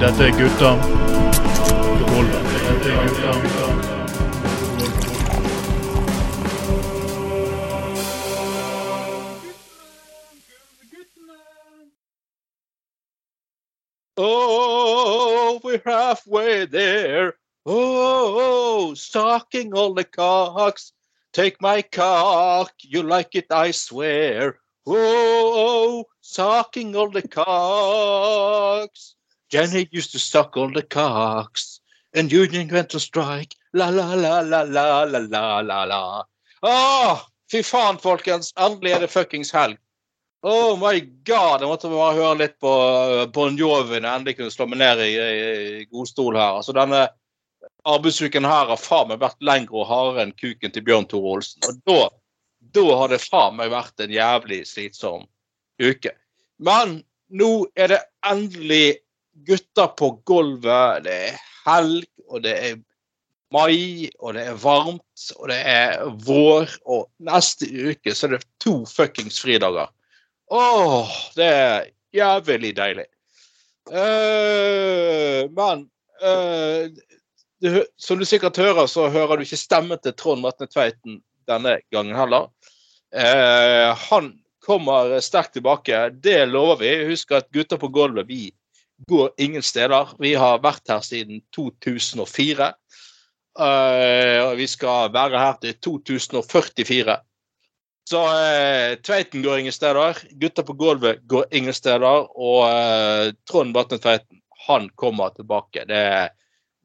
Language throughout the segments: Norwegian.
Dette er gutta på gutta Oh, we're halfway there. Oh, sucking all the cocks. Take my cock, you like it, I swear. Oh, sucking all the cocks. Jenny used to suck all the cocks. And Union went on strike. La, la, la, la, la, la, la, la, la. Åh, fy faen, folkens. Endelig er det fuckings helg. Oh my god! Jeg måtte bare høre litt på Bon Jovi når jeg endelig kunne slå meg ned i, i godstol her. Altså Denne arbeidsuken her har faen meg vært lengre og hardere enn kuken til Bjørn Tore Olsen. Og da, da har det faen meg vært en jævlig slitsom uke. Men nå er det endelig gutter på gulvet. Det er helg, og det er mai, og det er varmt, og det er vår. Og neste uke så er det to fuckings fridager. Åh, det er jævlig deilig. Uh, men uh, du, som du sikkert hører, så hører du ikke stemmen til Trond Vatne Tveiten denne gangen heller. Eh, han kommer sterkt tilbake, det lover vi. Husk at gutter på gulvet, vi går ingen steder. Vi har vært her siden 2004. og vi skal være her til 2044. Så eh, Tveiten går ingen steder. Gutta på gulvet går ingen steder. Og eh, Trond Vatne Tveiten, han kommer tilbake. Det,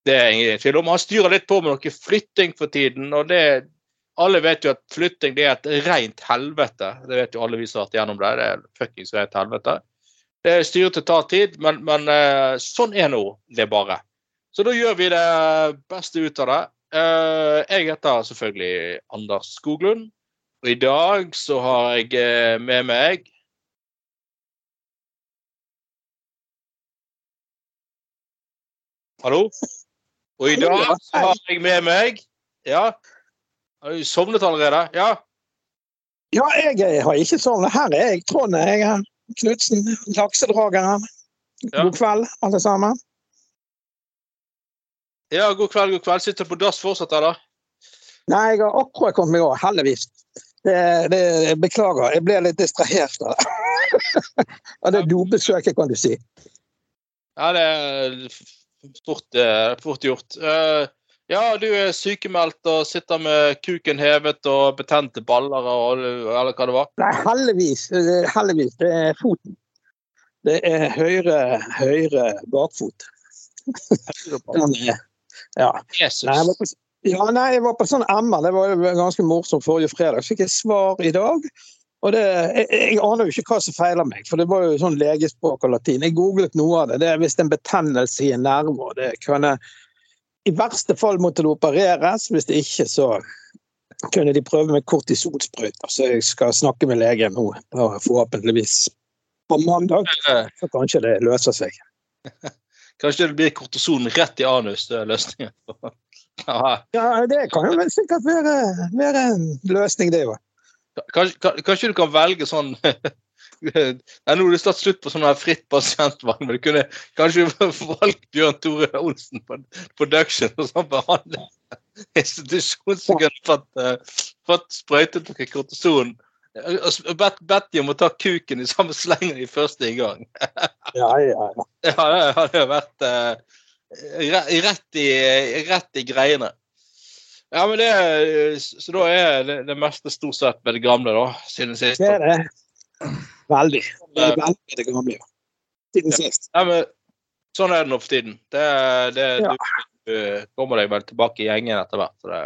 det er ingen tvil om. Han styrer litt på med noe flytting for tiden. og det alle vet jo at flytting det er et rent helvete. Det vet jo alle vi som har vært gjennom det. Det er fuckings rent helvete. Det styrete tar tid, men, men eh, sånn er nå det bare. Så da gjør vi det beste ut av det. Eh, jeg heter selvfølgelig Anders Skoglund. Og i dag så har jeg eh, med meg Hallo? Og i dag så har jeg med meg Ja? Har du sovnet allerede? Ja? Ja, jeg har ikke sovnet. Her er jeg, Trond. Jeg er Knutsen, laksedrageren. God kveld, alle sammen. Ja, god kveld, god kveld. Sitter på dass fortsatt, eller? Nei, jeg har akkurat kommet meg over, heldigvis. Det, det, beklager, jeg ble litt distrahert av det. Av det dobesøket, kan du si. Ja, det er fort, eh, fort gjort. Eh, ja, du er sykemeldt og sitter med kuken hevet og betente baller og eller hva det var? Nei, heldigvis. Heldigvis. Det er foten. Det er høyre, høyre bakfot. Den er, ja. Jesus. Nei, jeg var på, ja, nei, jeg var på sånn MR. Det var jo ganske morsomt forrige fredag. Så fikk jeg svar i dag. Og det, jeg, jeg aner jo ikke hva som feiler meg, for det var jo sånn legespråk og latin. Jeg googlet noe av det. Det er visst en betennelse i en nerve. og det kan jeg, I verste fall måtte det opereres. Hvis det ikke, så kunne de prøve med kortisonsprøyter. Så jeg skal snakke med legen nå, forhåpentligvis på mandag. Så kanskje det løser seg. Kanskje det blir kortison rett i anus, det er løsningen. Ja, Ja, det kan jo sikkert være, være en løsning, det òg. Kanskje, kanskje du kan velge sånn Nei, Nå du det snart slutt på sånn her fritt pasientvalg, men du kunne kanskje valgt Bjørn Tore Olsen på production og sånn behandling. Institusjon som kunne fått, uh, fått sprøytet noe kortison. S- Bedt bet om å ta kuken i samme slengen i første inngang. Ja, ja, ja. Ja, det hadde jo vært uh, rett, i, rett i greiene. Ja, men det Så da er det, det meste stort sett med det gamle, da, siden sist. Det er det. Veldig. Er veldig det gamle, ja. Siden sist. Ja, men sånn er det nå for tiden. Det, det, Ja. Du du kommer deg vel tilbake i gjengen etter hvert. Så det,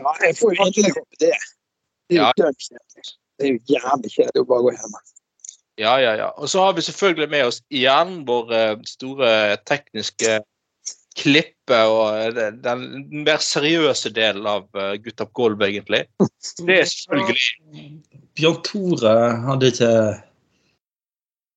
Ja, jeg får jo egentlig håpe det. Det er jo ja. kjedelig. Det er jo jævlig kjedelig å bare gå hjem. ja, ja, ja. Og så har vi selvfølgelig med oss igjen vår eh, store tekniske klippe og eh, den, mer seriøse delen av uh, Gutta på gulvet, egentlig. Det er selvfølgelig Bjørn Tore hadde ikke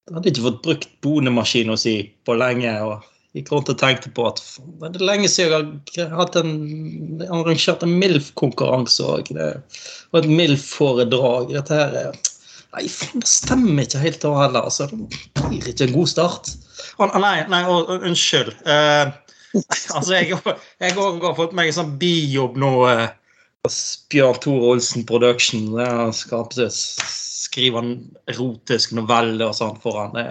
hadde ikke fått brukt bonemaskin si på lenge. og gikk rundt og tenkte på at det er lenge siden jeg har hatt en, arrangert en MILF-konkurranse og, og et MILF-foredrag. Dette her er Nei, faen, det stemmer ikke helt da heller. altså. Det blir ikke en god start. Å, nei, nei, å, unnskyld. Eh, altså, jeg jeg har fått meg en sånn bijobb nå. Eh, Bjørn Tore Olsen Production. Jeg skal skrive en erotisk novelle og sånn for han. Det,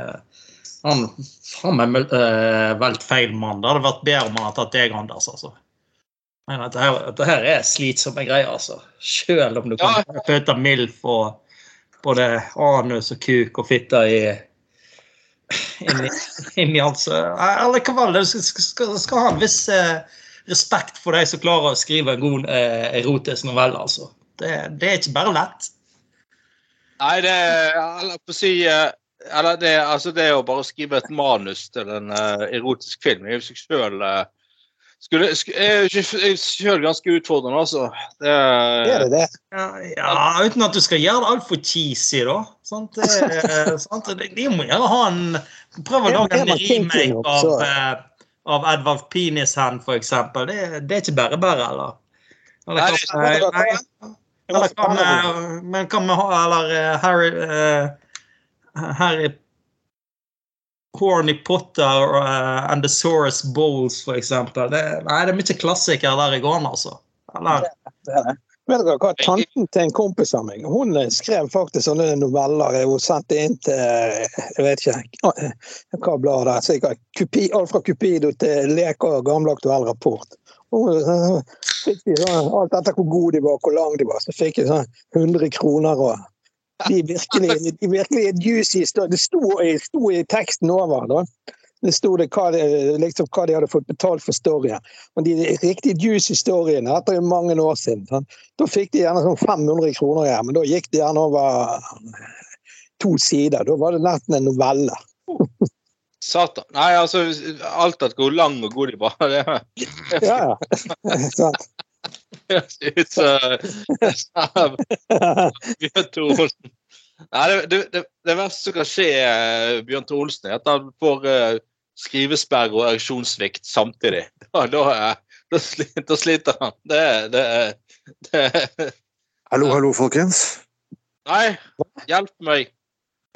han faen meg eh, valgt feil mann. Det hadde vært bedre om han hadde tatt deg, Anders. altså. Men dette her, dette her er slitsomme greier, altså. Selv om du kan Ja. pøte MILF og både anus og kuk og fitte i inni, så Allikevel, det skal, skal, skal ha en viss eh, respekt for de som klarer å skrive en god eh, erotisk novelle, altså. Det, det er ikke bare lett. Nei, det Eller på å si eh, Eller det, altså det å bare skrive et manus til en uh, erotisk film er jo seg sjøl skulle, skulle, er jo ganske utfordrende, altså. Det, Er det det? Ja, ja, uten at du skal gjøre det altfor cheesy, da. Sant? Det, eh, sant? De, de må gjerne ha en Prøv å lage en remake av, eh, av Edvard Penishand, for eksempel. Det, det er ikke bare bare, eller? Eller Nei, hva det- nei, eller hva med Men eller, eh, Harry uh, Harry Horny Potter uh, and The Saurus Bowls, for eksempel. Det, nei, det er mye klassikere der i gården, altså. Eller? Det er det. Vet dere hva? Tanten til en kompis av meg hun eh, skrev faktisk sånne noveller. Hun sendte inn til eh, jeg vet ikke eh, hva blad det er. sikkert Kupi, alt fra Cupido til Leker og Gamle aktuell rapport. Eh, fikk de sånn, alt etter hvor gode de var, hvor lang de var, så fikk de sånn 100 kroner. og de virkelig, de virkelig juicy Det sto i, sto i teksten over. da. Det sto det hva, liksom, hva de hadde fått betalt for storyen. Men de riktig juicy storyene etter mange år siden. sånn. Da fikk de gjerne sånn 500 kroner igjen, men da gikk det gjerne over to sider. Da var det nesten en novelle. Satan. Nei, altså, alt at hvor lang og god de var, det Ja, ja. Sant. Høres ut som Bjørn Tore Olsen. Nei, det, det, det, verste som kan skje eh, Bjørn Tore Olsen, er at han får eh, skrivesperre og ereksjonssvikt samtidig. Da, da, eh, da, sli- da sliter han. Det, det, det Hallo, hallo, folkens. Nei, hjelp meg.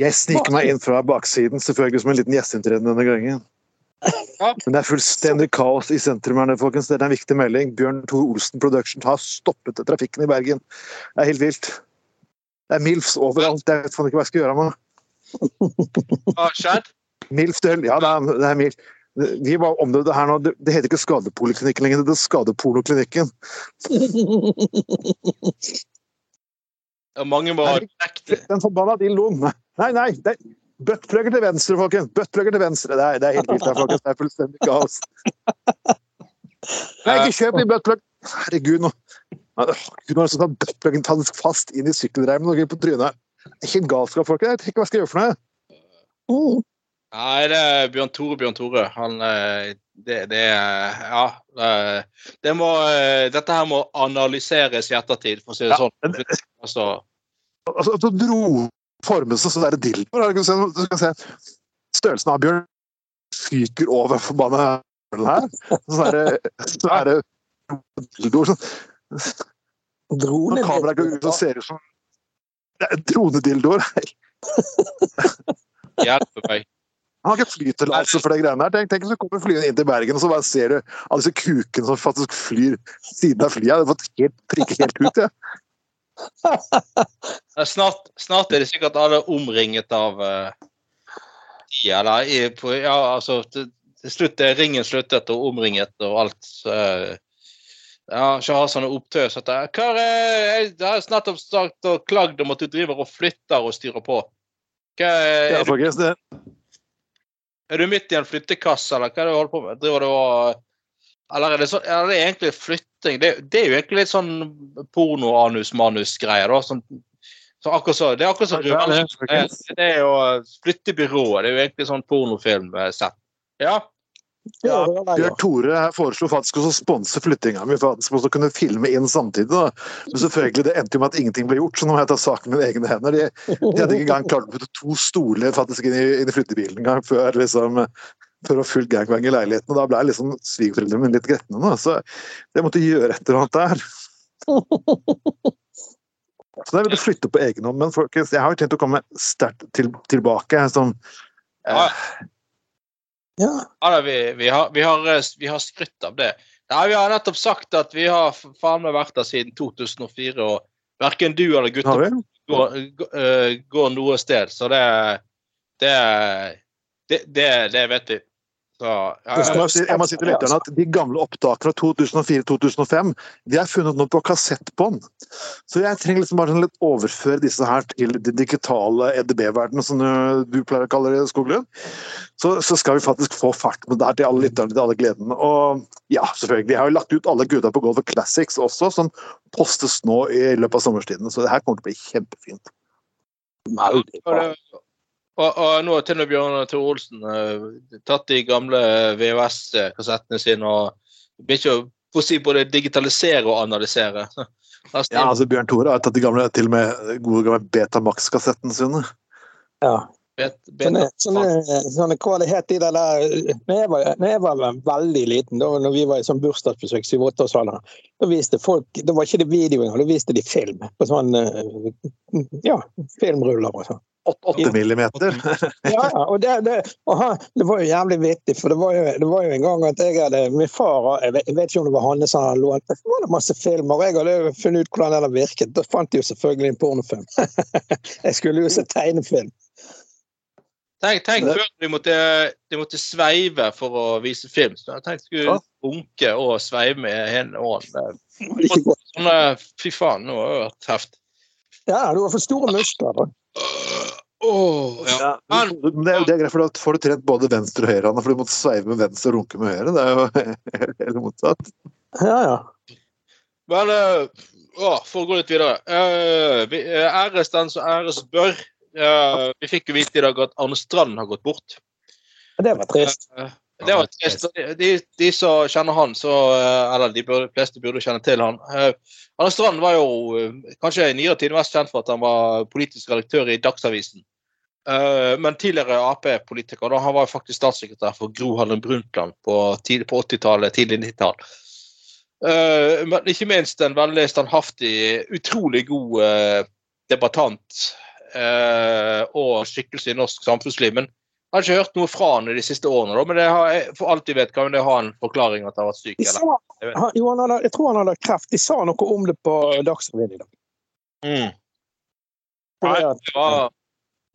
Jeg sniker meg inn fra baksiden, selvfølgelig som en liten gjesteinntreden denne gangen. Ja. Men det er fullstendig kaos i sentrum her folkens. Det er en viktig melding. Bjørn Tore Olsen Production har stoppet trafikken i Bergen. Det er helt vilt. Det er MILFs overalt. Jeg vet faen ikke hva jeg skal gjøre med Hva har skjedd? MILF Døl Ja, det er, det er MILF. Vi var omdøde her nå. Det heter ikke Skadepoliklinikken lenger, det er Skadepornoklinikken. Ja, Mange var direkte Den forbanna dildoen. Nei, nei! det Buttplugger til venstre, folkens! Buttplugger til venstre. Det er, det er helt vilt her, folkens. Det er fullstendig kaos. Nei, ikke kjøp ny buttplug! Herregud, nå Åh, Gud, nå er det sånn buttpluggen tas fast inn i sykkelreimen og på trynet. Det er ikke en galskap, folkens. Jeg vet ikke hva jeg skal gjøre for noe. Mm. Nei, det er Bjørn Tore Bjørn Tore. Han eh, Det, det Ja. eh, Det må eh, Dette her må analyseres i ettertid, for å si det Ja, sånn. Altså, Altså, du dro formet seg der dildoer. Du kan se, du kan se størrelsen av Bjørn fyker over forbanna her. Så er det, så er det dildoer Når kameraet går ut og ser ut som Det er dronedildoer. hjelpe meg. Han har ikke flytillatelse for de greiene her. Tenk, tenk så kommer flyene inn til Bergen, og så bare ser du alle disse kukene som faktisk flyr siden av flyet. Jeg hadde fått helt, prikket helt ut, jeg. Eh, Snart, snart er det sikkert alle omringet av uh, de, eller i, på, Ja, altså til, til slutt er ringen sluttet og omringet og alt. Uh, ja, ikke ha sånne opptøs at jeg, Jeg har nettopp sagt og klagd om at du driver og flytter og styrer på. Hva er, Ja, faktisk du, det, er du midt i en flyttekasse, eller hva er det du holder på med? Driver du og Eller er det, så, er det egentlig flytting? Det, det er jo egentlig litt sånn porno-anus-manus-greier, da. Sånn, så akkurat så, det er akkurat som Ja, det er det, er jo flyttebyrået. Det er jo egentlig sånn pornofilm-sett. Ja. Ja, Bjørn Tore foreslo faktisk å sponse flyttinga mi, for at skulle kunne filme inn samtidig. Da. Men selvfølgelig, det endte jo med at ingenting ble gjort, så nå må jeg ta saken i mine egne hender. De, de hadde ikke engang klart å putte to stoler faktisk inn i, inn i flyttebilen engang før liksom for å full gangbang i leiligheten. og Da ble liksom svigerforeldrene mine litt gretne. nå, Så jeg måtte gjøre et eller annet der. Så da vil du flytte på egen hånd. Men folkens, jeg har jo tenkt å komme sterkt til, tilbake. Som, Ja. eh, Ja. Ja, da, vi, vi, har, vi, har, eh, vi har skrytt av det. Nei, Vi har nettopp sagt at vi har faen meg vært der siden 2004, og verken du eller gutta går, går, eh, går noe sted. Så det Det, det, det, det vet vi. Så ja, Jeg må si, jeg må si til lytterne at De gamle opptakene fra 2004-2005 de er funnet nå på kassettbånd. Så jeg trenger liksom bare litt overføre disse her til den digitale EDB-verdenen, som du- pleier å kalle det, Skoglund. Så, så skal vi faktisk få fart med det her til alle lytterne, til alle gledene. Og ja, selvfølgelig. Jeg har jo lagt ut alle gutta på Golf Classics også, som postes nå i løpet av sommerstiden. Så det her kommer til å bli kjempefint. Veldig Og, og, nå har til og med Bjørn Tore Olsen uh, tatt de gamle VHS-kassettene sine og begynt å si både digitalisere og analysere. Ja, altså Bjørn Tore har tatt de gamle, til og med gode gamle Betamax-kassettene sine. Ja. bet, bet, Sånne, sånne, sånne kvalitet i det der når jeg, var, når jeg var veldig liten, da når vi var i sånn bursdagsbesøk, 7-8-årsalderen, da viste folk Da var ikke det video engang, da viste de film. På sånn eh, Ja, filmruller og sånn. 8 millimeter. Ja, ja, og det, det, det var jo jævlig vittig, for det var jo, det var jo en gang at jeg hadde Min far jeg vet, jeg vet ikke om det var han som hadde lånt det, var det masse filmer, og jeg hadde jo funnet ut hvordan den virket. Da fant jeg jo selvfølgelig en pornofilm. jeg skulle jo se tegnefilm. Tenk, tenk før de måtte, de måtte sveive for å vise film. Så jeg tenkte skulle runke og sveive med godt. Sånn, fy faen, nå har det vært heft. Ja, du har for store muskler. Oh, ja. Ja, men det er jo det er greit, for da får du trent både venstre og høyre hånd, for du måtte sveive med venstre og runke med høyre. Det er jo helt, helt motsatt. Ja, ja. Men eh, å, for å gå litt videre. eh, vi, eh, æres den som æres bør. Eh, vi fikk jo vite i dag at Arne Strand har gått bort. Det var trist. Eh, det var trist. De, de, som kjenner han, så, eh, eller de burde, fleste burde kjenne til han. Anne Strand var jo eh, kanskje i nyere tid mest kjent for at han var politisk redaktør i Dagsavisen. Eh, men tidligere Ap-politiker. Han var faktisk statssekretær for Gro Harlem Brundtland på, på 80-tallet, tidlig 90-tall. Eh, men ikke minst en veldig standhaftig, utrolig god eh, debattant eh, og skikkelse i norsk samfunnsliv. Men jeg har ikke hørt noe fra han i de siste årene. Da, men det har, jeg- for alt vet, kan det ha en forklaring at han har vært syk. Eller? sa, Jeg han, jo, han hadde, jeg tror han hadde kreft. De sa noe om det på Dagsrevyen i dag. Mm. Nei, det var,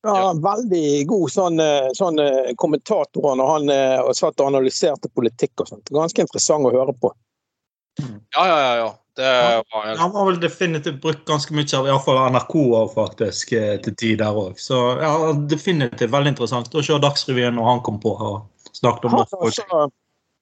Ja, veldig god sånn, eh, sånn eh, kommentator når han eh, og satt og analyserte politikk og sånt. Ganske interessant å høre på. ja, ja, ja. ja. Det var helt Han har vel definitivt brukt ganske mye av iallfall NRK også, faktisk eh, til tider òg. Så ja, definitivt veldig interessant å se Dagsrevyen når han kom på og snakket om Han, norsk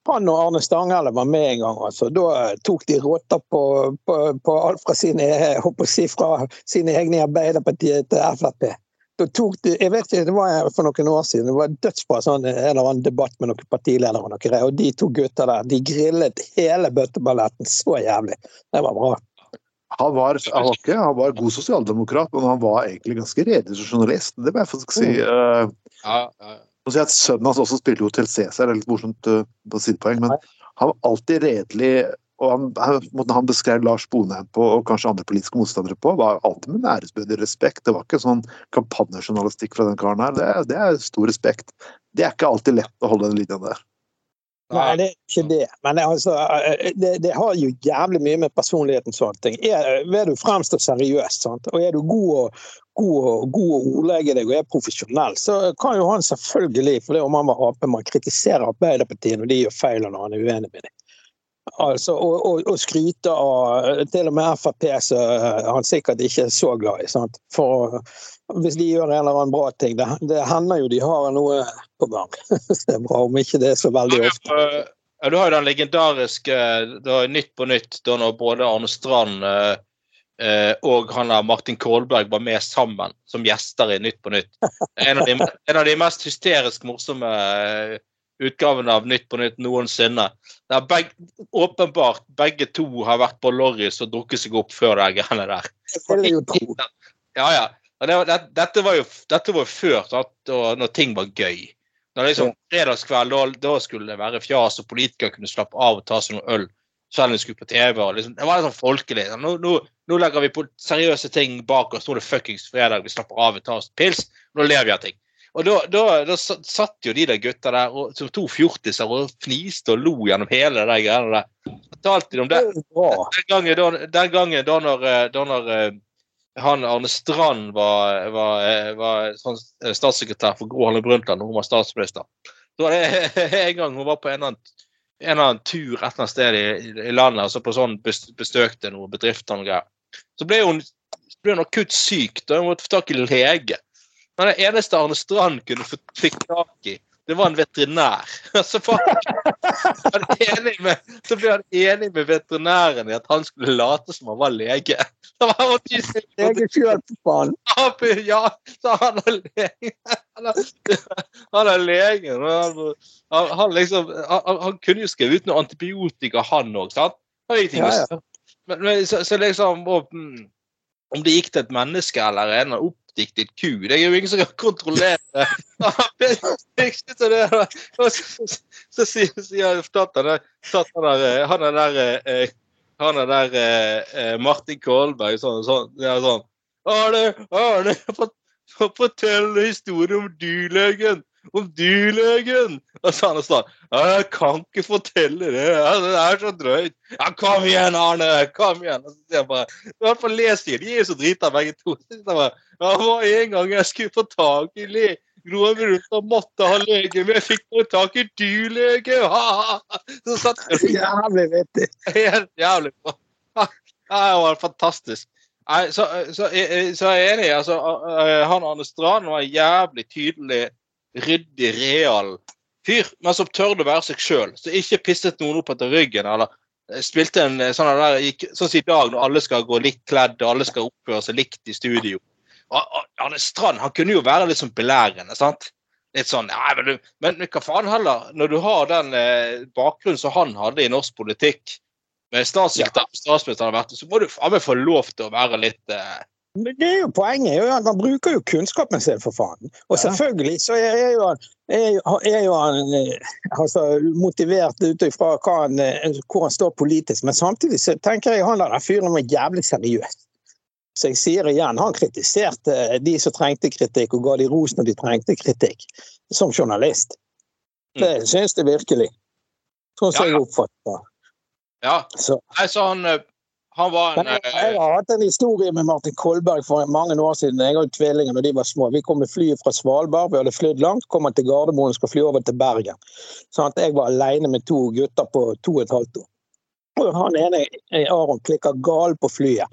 han og Arne Stanghelle var med en gang. altså. Da tok de råter på, på, på alt fra sine, jeg holdt å si, fra sine egne i Arbeiderpartiet til Frp. Da tok de, jeg vet ikke, Det var for noen år siden. Det var dødsbra sånn, en eller annen debatt med noen partiledere. Og noen greier, og de to gutta der de grillet hele bøtteballetten så jævlig. Det var bra. Han var, han, var ikke, han var god sosialdemokrat, men han var egentlig ganske redelig som journalist. Det må jeg faktisk si. Uh, ja, ja. si at Sønnen hans også spilte til Cæsar, det er litt morsomt uh, på sidepoeng, men han var alltid redelig. Og han, måten han beskrev Lars Bonheim på, og kanskje andre politiske motstandere på, var alltid med æresbødig respekt. Det var ikke sånn kampanjejournalistikk fra den karen her. Det, er- det er stor respekt. Det er ikke alltid lett å holde den linja der. Nei, det er ikke det. Men det, altså, det, det har jo jævlig mye med personligheten og sånne ting. Er, er du fremstå seriøst, sant? og er du god og, god og, god å ordlegge deg og er profesjonell, så kan jo han selvfølgelig, for det om han var Ap, man kritiserer Arbeiderpartiet når de gjør feil og når han er uenig med dem. Altså, og, og, og skryte av til og med Frp, så han sikkert ikke er så glad i. Sant? For hvis de gjør en eller annen bra ting, det, det hender jo de har noe på gang. Det er bra om ikke det er så veldig ofte. Ja, du har jo den legendariske det var Nytt på nytt, da når både Arne Strand eh, eh, og han der Martin Kolberg var med sammen som gjester i Nytt på nytt. En av de, en av de mest hysterisk morsomme utgavene av Nytt på nytt noensinne. Der beg, åpenbart begge to har vært på Lorris og drukket seg opp før de greiene der. Ja, ja. Det, det, dette var jo dette var før at, og når ting var gøy. Når liksom Fredagskveld, da, da skulle det være fjas, og politikere kunne slappe av og ta seg noe øl. Kjellen skulle på TV. og liksom, Det var litt sånn folkelig. Nå, nå, nå legger vi på seriøse ting bak oss. Nå er det fuckings fredag, vi slapper av og tar oss pils. Nå ler vi av ting. Og da, da, da satt jo de der gutta der og, som to fjortiser og fniste og lo gjennom hele det der greiene der. Fortalte de om det. Den gangen da, den gangen da når, eh, da når eh, han Arne Strand var, var, var, var sånn eh, statssekretær for Gro Harlem Brundtland da hun var statsminister. Da var det en gang hun var på en eller annen, en eller annen tur et eller annet sted i, i landet, så på sånn bes- bestøkte noen bedrifter og greier. Så ble hun, ble hun akutt syk, da hun måtte få tak i lege. Men det eneste Arne Strand kunne få fikk tak i, det var en veterinær. Så var han enig med, så ble han enig med veterinæren i at han skulle late som han var lege. Så var han faen. Ja, så han er lege. Han er, han er legen. Han, han, liksom, han, kunne jo skrive ut noe antibiotika, han òg, sant? Han gikk ikke, Ja, ja. men, men, så, så liksom og, mm, Om det gikk til et menneske eller en oppdiktet ku, det er jo ingen som kan kontrollere. det, og så, sier der, eh, han er der eh, han er der eh, eh, Martin Kolberg sånn, sånn, det sånn Arne, Arne, fortell historien om dyrlegen! Om dyrlegen! Og så han sånn Jeg kan ikke fortelle det, det er så drøyt. Ja, kom igjen, Arne! Kom igjen! Og så sier jeg bare I hvert fall les de, de er jo så drita begge to. Jeg bare, ja, det var en gang jeg skulle få tak i le Roar og måtte ha lege, men jeg fikk bare tak i dyrlege! Ha, ha, ha. Så satt jeg Jævlig vittig. Helt jævlig bra. Det var fantastisk. Nei, så, så, så jeg er enig. altså, Han Arne Strand var jævlig tydelig, ryddig, real fyr, men som tørde å være seg sjøl. Så ikke pisset noen opp etter ryggen. eller eh, spilte en eh, sånn der, gikk- sånn som i dag, når alle skal gå likt kledd og alle skal oppføre seg likt i studio. Arne Strand han kunne jo være litt sånn belærende. sant? Litt sånn, nei, men, du, men, hva faen heller, når du har den eh, bakgrunnen som han hadde i norsk politikk, med statssekretær og statsminister har så må du faen meg få lov til å være litt eh, det er jo Poenget jo at han bruker jo kunnskapen sin, for faen. Og selvfølgelig så er jo han, er jo, han eh, altså, motivert ut ifra eh, hvor han står politisk, men samtidig så tenker jeg han der fyren var jævlig seriøs. Så jeg sier igjen, han kritiserte de som trengte kritikk, og ga de ros når de trengte kritikk, som journalist. Det syns jeg virkelig. Sånn som Ja, ja. jeg oppfatter det. Ja. Så. Nei, så han, eh, han var en jeg, eh, jeg har hatt en historie med Martin Kolberg for mange år siden. Jeg og tvillingene når de var små. Vi kom med flyet fra Svalbard, vi hadde flydd langt, kom til Gardermoen og skulle fly over til Bergen. Sånn at jeg var alene med to gutter på to og et halvt år. Han ene, Aron, klikker gal på flyet.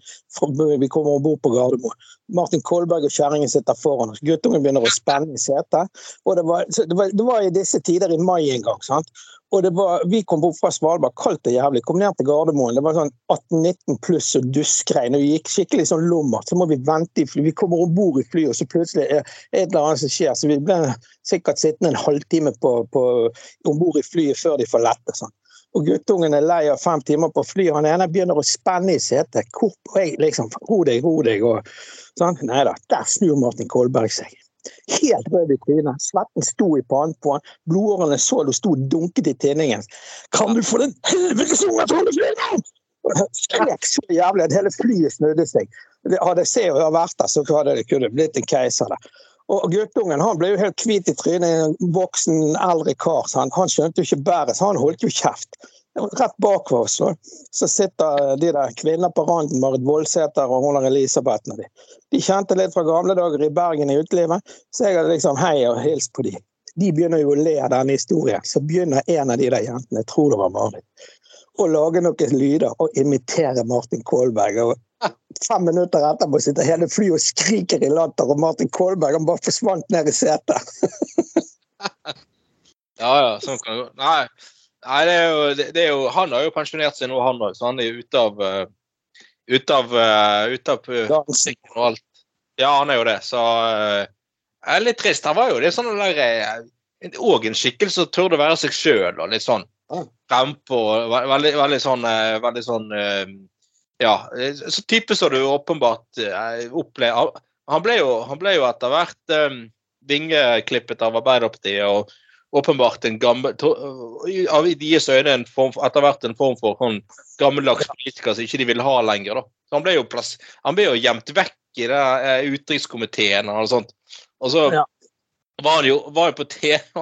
Vi kommer om bord på Gardermoen. Martin Kolberg og kjerringen sitter foran oss. Guttungen begynner å spenne i setet. Og det var, det, var, det var i disse tider i mai en gang. sant? Og var, Vi kom bort fra Svalbard, kaldt og jævlig. Kom ned til Gardermoen. Det var sånn 18-19 pluss og duskregn. og Vi gikk skikkelig sånn lummert. Så må vi vente i fly. Vi kommer om bord i flyet, og så plutselig er et eller annet som skjer. Så vi ble sikkert sittende en halvtime om bord i flyet før de får lette. Sånn. Og guttungen er lei av fem timer på fly. Han ene begynner å spenne i setet. Hvor jeg liksom Ro deg, ro deg. og sånn. Nei da, der snur Martin Kolberg seg. Helt rød i trynet. Svetten sto i pannen på han. Blodårene så du sto dunket i tinningen. Kan du få den helvetes unge til å holde flyet? Skrek så jævlig at hele flyet snudde seg. Hadde Hadde Se og vært der, så hadde det kunne blitt en keiser der. Og guttungen han ble jo helt hvit i trynet, en voksen, eldre kar. Han, han skjønte jo ikke bæret, så han holdt jo kjeft. Rett bak oss så, så sitter de der kvinner på randen, Marit Voldsæter og hun der Elisabeth. De. de kjente litt fra gamle dager i Bergen i utelivet, så jeg hadde liksom hei og hilst på de. De begynner jo å le av denne historien. Så begynner en av de der jentene, jeg tror det var Marit, å lage noen lyder og imitere Martin Kolberg. og Fem minutter etterpå sitter hele flyet og skriker i latter, og Martin Kolberg han bare forsvant ned i setet. Ja, ja, sånn kan det gå. Nei, nei det, er jo, det, er jo, han har jo pensjonert seg nå, han òg, så han er ute av uh, Ute av, uh, ute av Dansen. og alt. Ja, han er jo det, så det er litt trist. Han var jo det sånn der Òg en skikkelse som turde være seg sjøl og litt sånn Frempe og Veldig, veldig sånn eh, Veldig sånn eh, Ja, eh, så type som du åpenbart uh, opplever han, ble jo, han ble jo etter hvert um, vingeklippet av Arbeiderpartiet og åpenbart en gammel i deres øyne en form, etter hvert en form for sånn gammeldags politiker som ikke de ville ha lenger. da. Så Han ble jo, plass, han ble jo gjemt vekk i det eh, utenrikskomiteen og sånt. Og så Ja. var han jo, var på TV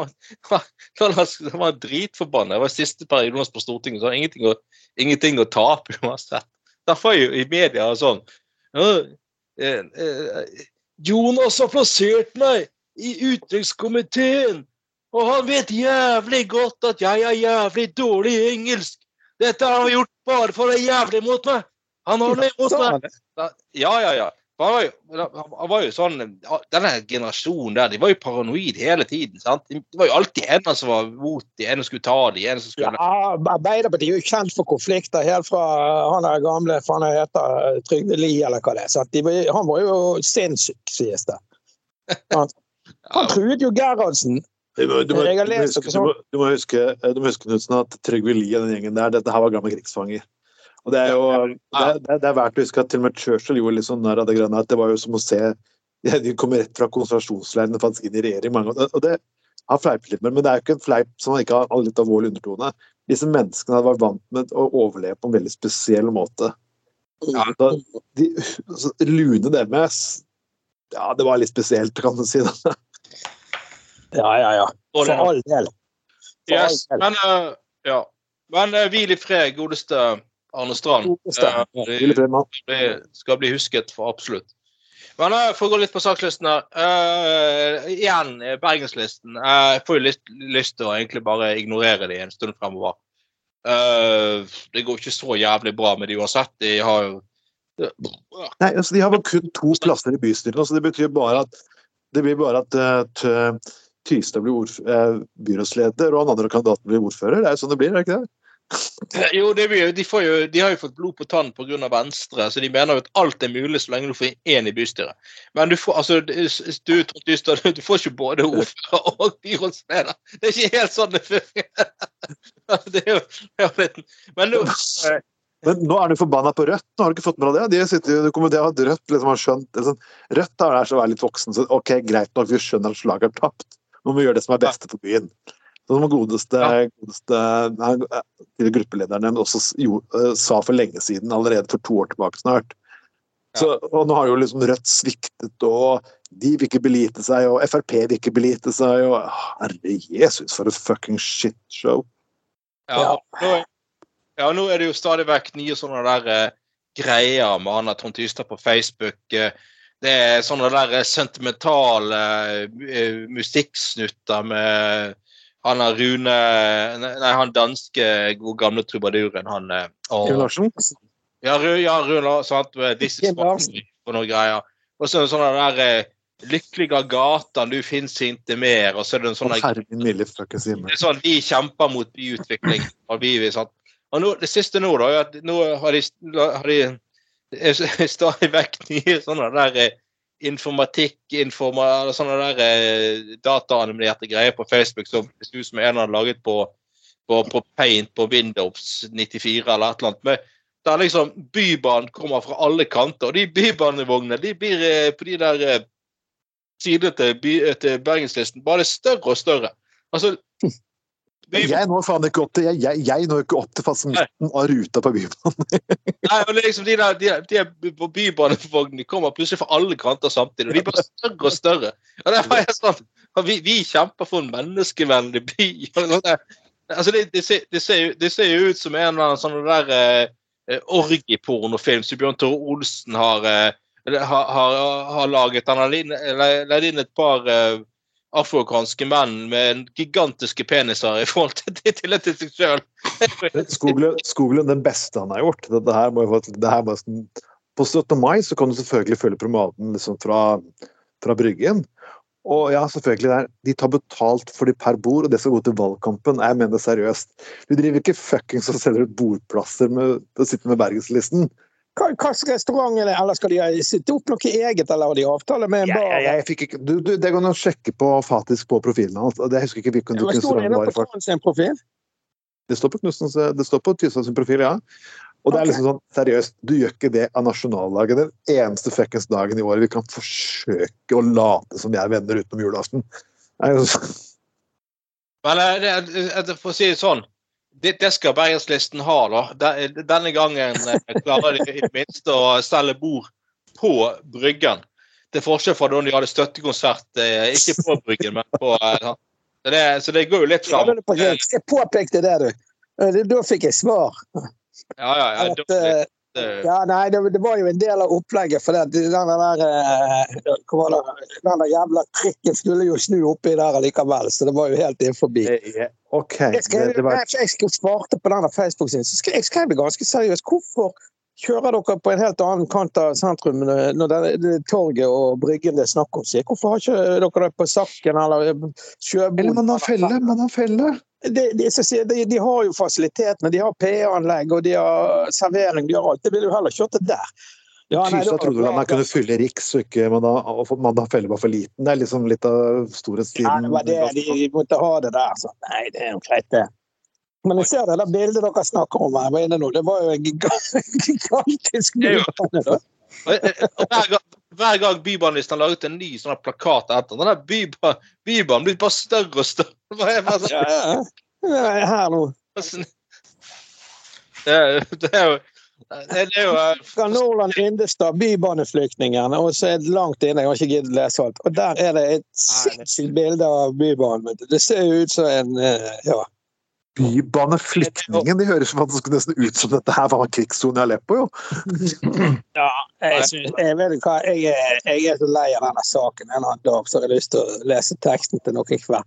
Han var dritforbanna. Det var siste perioden hans på Stortinget, så han ingenting å, ingenting å tape uansett. Derfor er jo i media sånn «Ja, eh, eh, Jonas har plassert meg i utenrikskomiteen, og han vet jævlig godt at jeg er jævlig dårlig i engelsk. Dette har han gjort bare for å være jævlig mot meg. Han har det imot meg. Ja, ja, ja. For Han var, jo, han var jo sånn Denne generasjonen der, de var jo paranoid hele tiden. sant? Det var jo alltid en som var mot de, en som skulle ta de, en som skulle Ja, Arbeiderpartiet er jo kjent for konflikter helt fra han der gamle for han heter Trygve Lie, eller hva det er. sant? De, han var jo sinnssyk, sies det. Han, han truet jo Gerhardsen. Du må, du, må, du, må huske, du, må, at Trygve Lie og den gjengen der, dette her var gamle krigsfanger. Og det er jo det er, det er verdt å huske at til og med Churchill gjorde litt sånn narr av det grønne. at det var jo som å se De kommer rett fra konsentrasjonsleirene faktisk inn i regjering mange ganger. Og det har fleipet litt med, men det er jo ikke en fleip som ikke har litt alvorlig undertone. Disse menneskene hadde vært vant med å overleve på en veldig spesiell måte. Ja. Da, de, altså, Lune deres Ja, det var litt spesielt, kan du si. da. Ja, ja, ja. For all del. For all del. men uh, ja. Men uh, hvil i fred, godeste Arne Strand. Eh, det det skal bli husket for absolutt. Men eh, for å gå litt på sakslisten her. Uh, igjen, eh, Bergenslisten. Eh, jeg får jo litt lyst til å egentlig bare ignorere dem en stund fremover. Uh, det går ikke så jævlig bra med de uansett. De har jo Nei, altså De har vel kun to plasser i bystyret, så det betyr bare at det blir bare at eh, Tystad blir eh, byrådsleder, og han andre kandidaten blir ordfører. Det er jo sånn det blir, er det ikke det? Jo, det blir, jo- de, får jo, de har jo fått blod på tann pga. Venstre, så de mener jo at alt er mulig så lenge du får én i bystyret. Men du får altså, du, du, du får ikke både ordfører og byrådsleder. Det er ikke helt sånn det fungerer. Det er jo, det er litt Men nå eh, Men nå er du forbanna på Rødt. Nå har du ikke fått med deg det? De sitter jo, det kommer til at Rødt liksom har skjønt sånn, Rødt er der som er litt voksen, så ok, greit nok, vi skjønner at slaget er tapt. Nå må vi gjøre det som er beste for byen. Så som godeste, Ja. godeste nei, eh, gruppelederne også jo, eh, sa for lenge siden, allerede for to år tilbake snart. Så, og nå har jo liksom Rødt sviktet, og de vil ikke belite seg, og Frp vil ikke belite seg, og ah, herre Jesus, for et fucking shitshow. Ja, er- ja, nå er det jo stadig vekk nye sånne der eh, greier med han der Trond Tystad på Facebook. eh, det er sånne der eh, sentimentale eh, musikksnutter med han har Rune Nei, han danske gode gamle trubaduren, han eh, Larsen? Ja, Ru, ja Rune, sant. This is. Og noe greier. Og så det sånne der eh, Lykkelige gatan, du finnes ikke mer. Og så er det en sånn sånn, Vi kjemper mot byutvikling. Og vi, vi, sant? Og nå, det siste nå, da, er at nå har de, har de stadig vekk nye sånne der eh, informatikk, informa, eller sånne der eh, dataanimerte greier på Facebook som hvis du som en hadde laget på, på, på Paint på Windows 94 eller et eller annet. Men der liksom Bybanen kommer fra alle kanter, og de bybanevognene de blir eh, på de der eh, sidene til, by, til Bergenslisten bare større og større. Altså Jeg når faen ikke opp til jeg, jeg, jeg når ikke opp til fast midten av ruta på Bybanen. Nei, men er liksom de der, de, de er bybanevognene kommer plutselig fra alle kanter samtidig. og De blir større og større. Og det var jeg sånn, vi, vi kjemper for en menneskevennlig by. sånn der. Altså, det, det, ser, det, ser, det ser jo ut som en eller annen sånn der eh, eh, orgiepornofilm som Bjørn Tore Olsen har, eh, har, har, har laget. Han har leid inn et par eh, afrokanske menn med gigantiske peniser i forhold til, til, til, seg sjøl. Skoglund, den beste han har gjort. Dette her må, jo det på 17. mai så kan du selvfølgelig følge promenaden liksom fra, fra Bryggen. Og ja, selvfølgelig, det er, de tar betalt for de per bord, og det skal gå til valgkampen. Jeg mener det seriøst. Du driver ikke fuckings og selger ut bordplasser med å sitte med Bergenslisten. Slags restaurant er det? Eller skal de ha- sitte opp noe eget, eller har de avtale med en Jeg, bar? ja, jeg fikk ikke, du, du, det kan du sjekke på faktisk på profilen hans. det jeg husker ikke hvilken ja, restaurant det var. på. Profil? Det står på Knudsens, det står på Tysland profil, ja. Og det er liksom sånn, seriøst, du gjør ikke det av nasjonaldagen den eneste fuckings dagen i året vi kan forsøke å late som vi er venner utenom julaften. Altså, Men eh, det, det, for å si det sånn, det, skal Bergenslisten ha, da. Denne gangen eh, klarer de i det minste å selge bord på Bryggen. Til forskjell fra da de hadde støttekonsert, eh, ikke på Bryggen, men på eh, så det, så det går jo litt fram. Jeg påpekte det, du. Da fikk jeg svar. Ja, ja, ja. At, ja, nei, det, det var jo en del av opplegget. For det, den der, eh, den der jævla trikken skulle jo snu oppi der allikevel, så det var jo helt innenfor. Eh, OK. Jeg, skrev, Det, var, jeg, jeg svarte på denne Facebook-siden, så skrev, jeg skrev det ganske seriøst. Hvorfor kjører dere på en helt annen kant av sentrum når det, det torget og Bryggen det er snakk om? Hvorfor har ikke dere det på Sakken eller Sjøboden? eller man har felle. Man har felle. De, de, så de, de har jo fasilitetene, de har PA-anlegg og de har servering, de har alt. Det ville jo heller kjørt det der. Ja, nei, det trodde han man kunne fylle Riks, og ikke man har, og man felle var for liten. Det er liksom litt av Ja, storhetstiden. det var det de måtte ha det der. Så. Nei, det er jo greit, det. Men jeg ser det der bildet dere snakker om her, hva er det nå? Det var jo en giga- gigantisk og hver, hver gang Bybanelisten har laget en ny sånn plakat etter, den der bybanen, Bybanen blir bare større og større. Bare ja, Ja, ja. er Her nå. Det er, det er jo det er jo eh, Fra Nordland Indestad, bybaneflyktningene, og så er det langt inne, jeg har ikke giddet å lese alt. Og der er det et sinnssykt bilde av Bybanen. Det ser jo ut som en eh, ja. Bybaneflyktningen. Det høres faktisk nesten ut som dette her var krigssone i Aleppo, jo. Ja, jeg, synes, jeg vet hva, jeg, er- jeg er så lei av denne saken en eller annen dag, så har jeg lyst til å lese teksten til noen hver.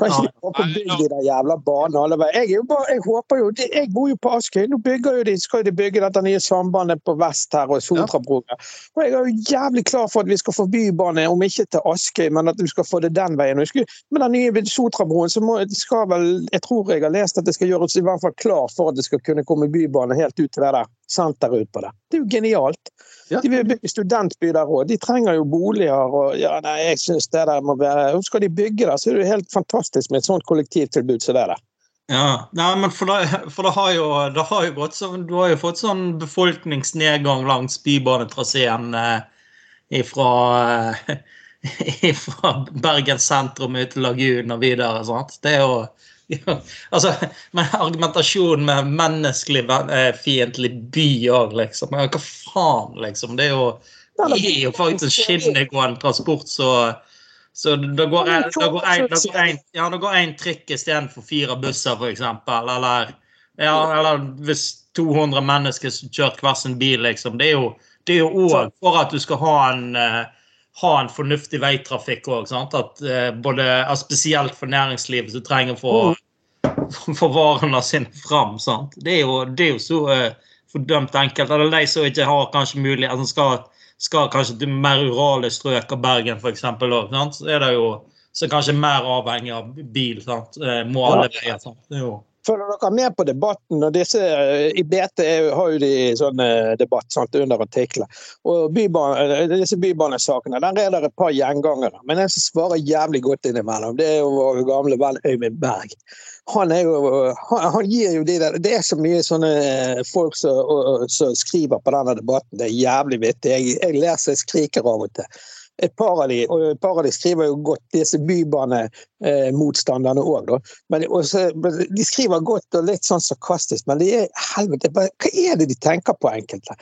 Kanskje de bare bygge de der jævla banene alle veier. Jeg, bare, jeg håper jo, de- jeg bor jo på Askøy, nå bygger jo de, skal de bygge dette nye sambandet på vest her og Sotrabrua. Og jeg er jo jævlig klar for at vi skal få bybane, om ikke til Askøy, men at vi skal få det den veien. Med den nye Sotrabroen så må, skal vel, jeg tror jeg har lest at det skal gjøres i hvert fall klar for at det skal kunne komme bybane helt ut til det der senteret ut på Det Det er jo genialt. Ja. De vil bygge studentby der òg. De trenger jo boliger og ja, nei, jeg synes det der må være Skal de bygge der, så er det jo helt fantastisk med et sånt kollektivtilbud som det der. Ja, nei, men for det, for det har jo, det har jo gått sånn Du har jo fått sånn befolkningsnedgang langs bybanetraseen eh, ifra, eh, ifra Bergen sentrum ut til Lagunen og videre. Sant? Det er jo ja, altså, men Argumentasjonen med menneskelig eh, fiendtlig by òg, liksom. Men hva faen, liksom? Det er jo, det er jo faktisk en skinnegående transport, så så det går det ja, trikk istedenfor fire busser, f.eks. Eller, ja, eller hvis 200 mennesker kjørt hver sin bil, liksom. Det er jo òg for at du skal ha en, eh, ha en fornuftig veitrafikk òg. Uh, spesielt for næringslivet som trenger for, få varene sine fram. Sant? Det er jo, det er jo så uh, fordømt enkelt. Eller de som ikke har kanskje mulighet altså skal, skal kanskje til mer rurale strøk av Bergen f.eks. Så er det jo så kanskje mer avhengig av bil. Sant? Uh, må alle veier. Sant? Det er jo Følger dere med på debatten? og disse, I BT har jo de sånn eh, debatt sant, under artikler. Og bybane, disse bybanesakene, den er det et par gjengangere. Men en som svarer jævlig godt innimellom, det er jo vår gamle venn Øyvind Berg. Han, jo, han, han gir jo de der, Det er så mye sånne folk som, som skriver på denne debatten. Det er jævlig vittig. Jeg, jeg ler så jeg skriker av og til. Et par av de, og et par av de skriver jo godt, disse bybanemotstanderne eh, òg, da. Men også, de skriver godt og litt sånn sarkastisk, men de er helvete, hva er det de tenker på, enkelte?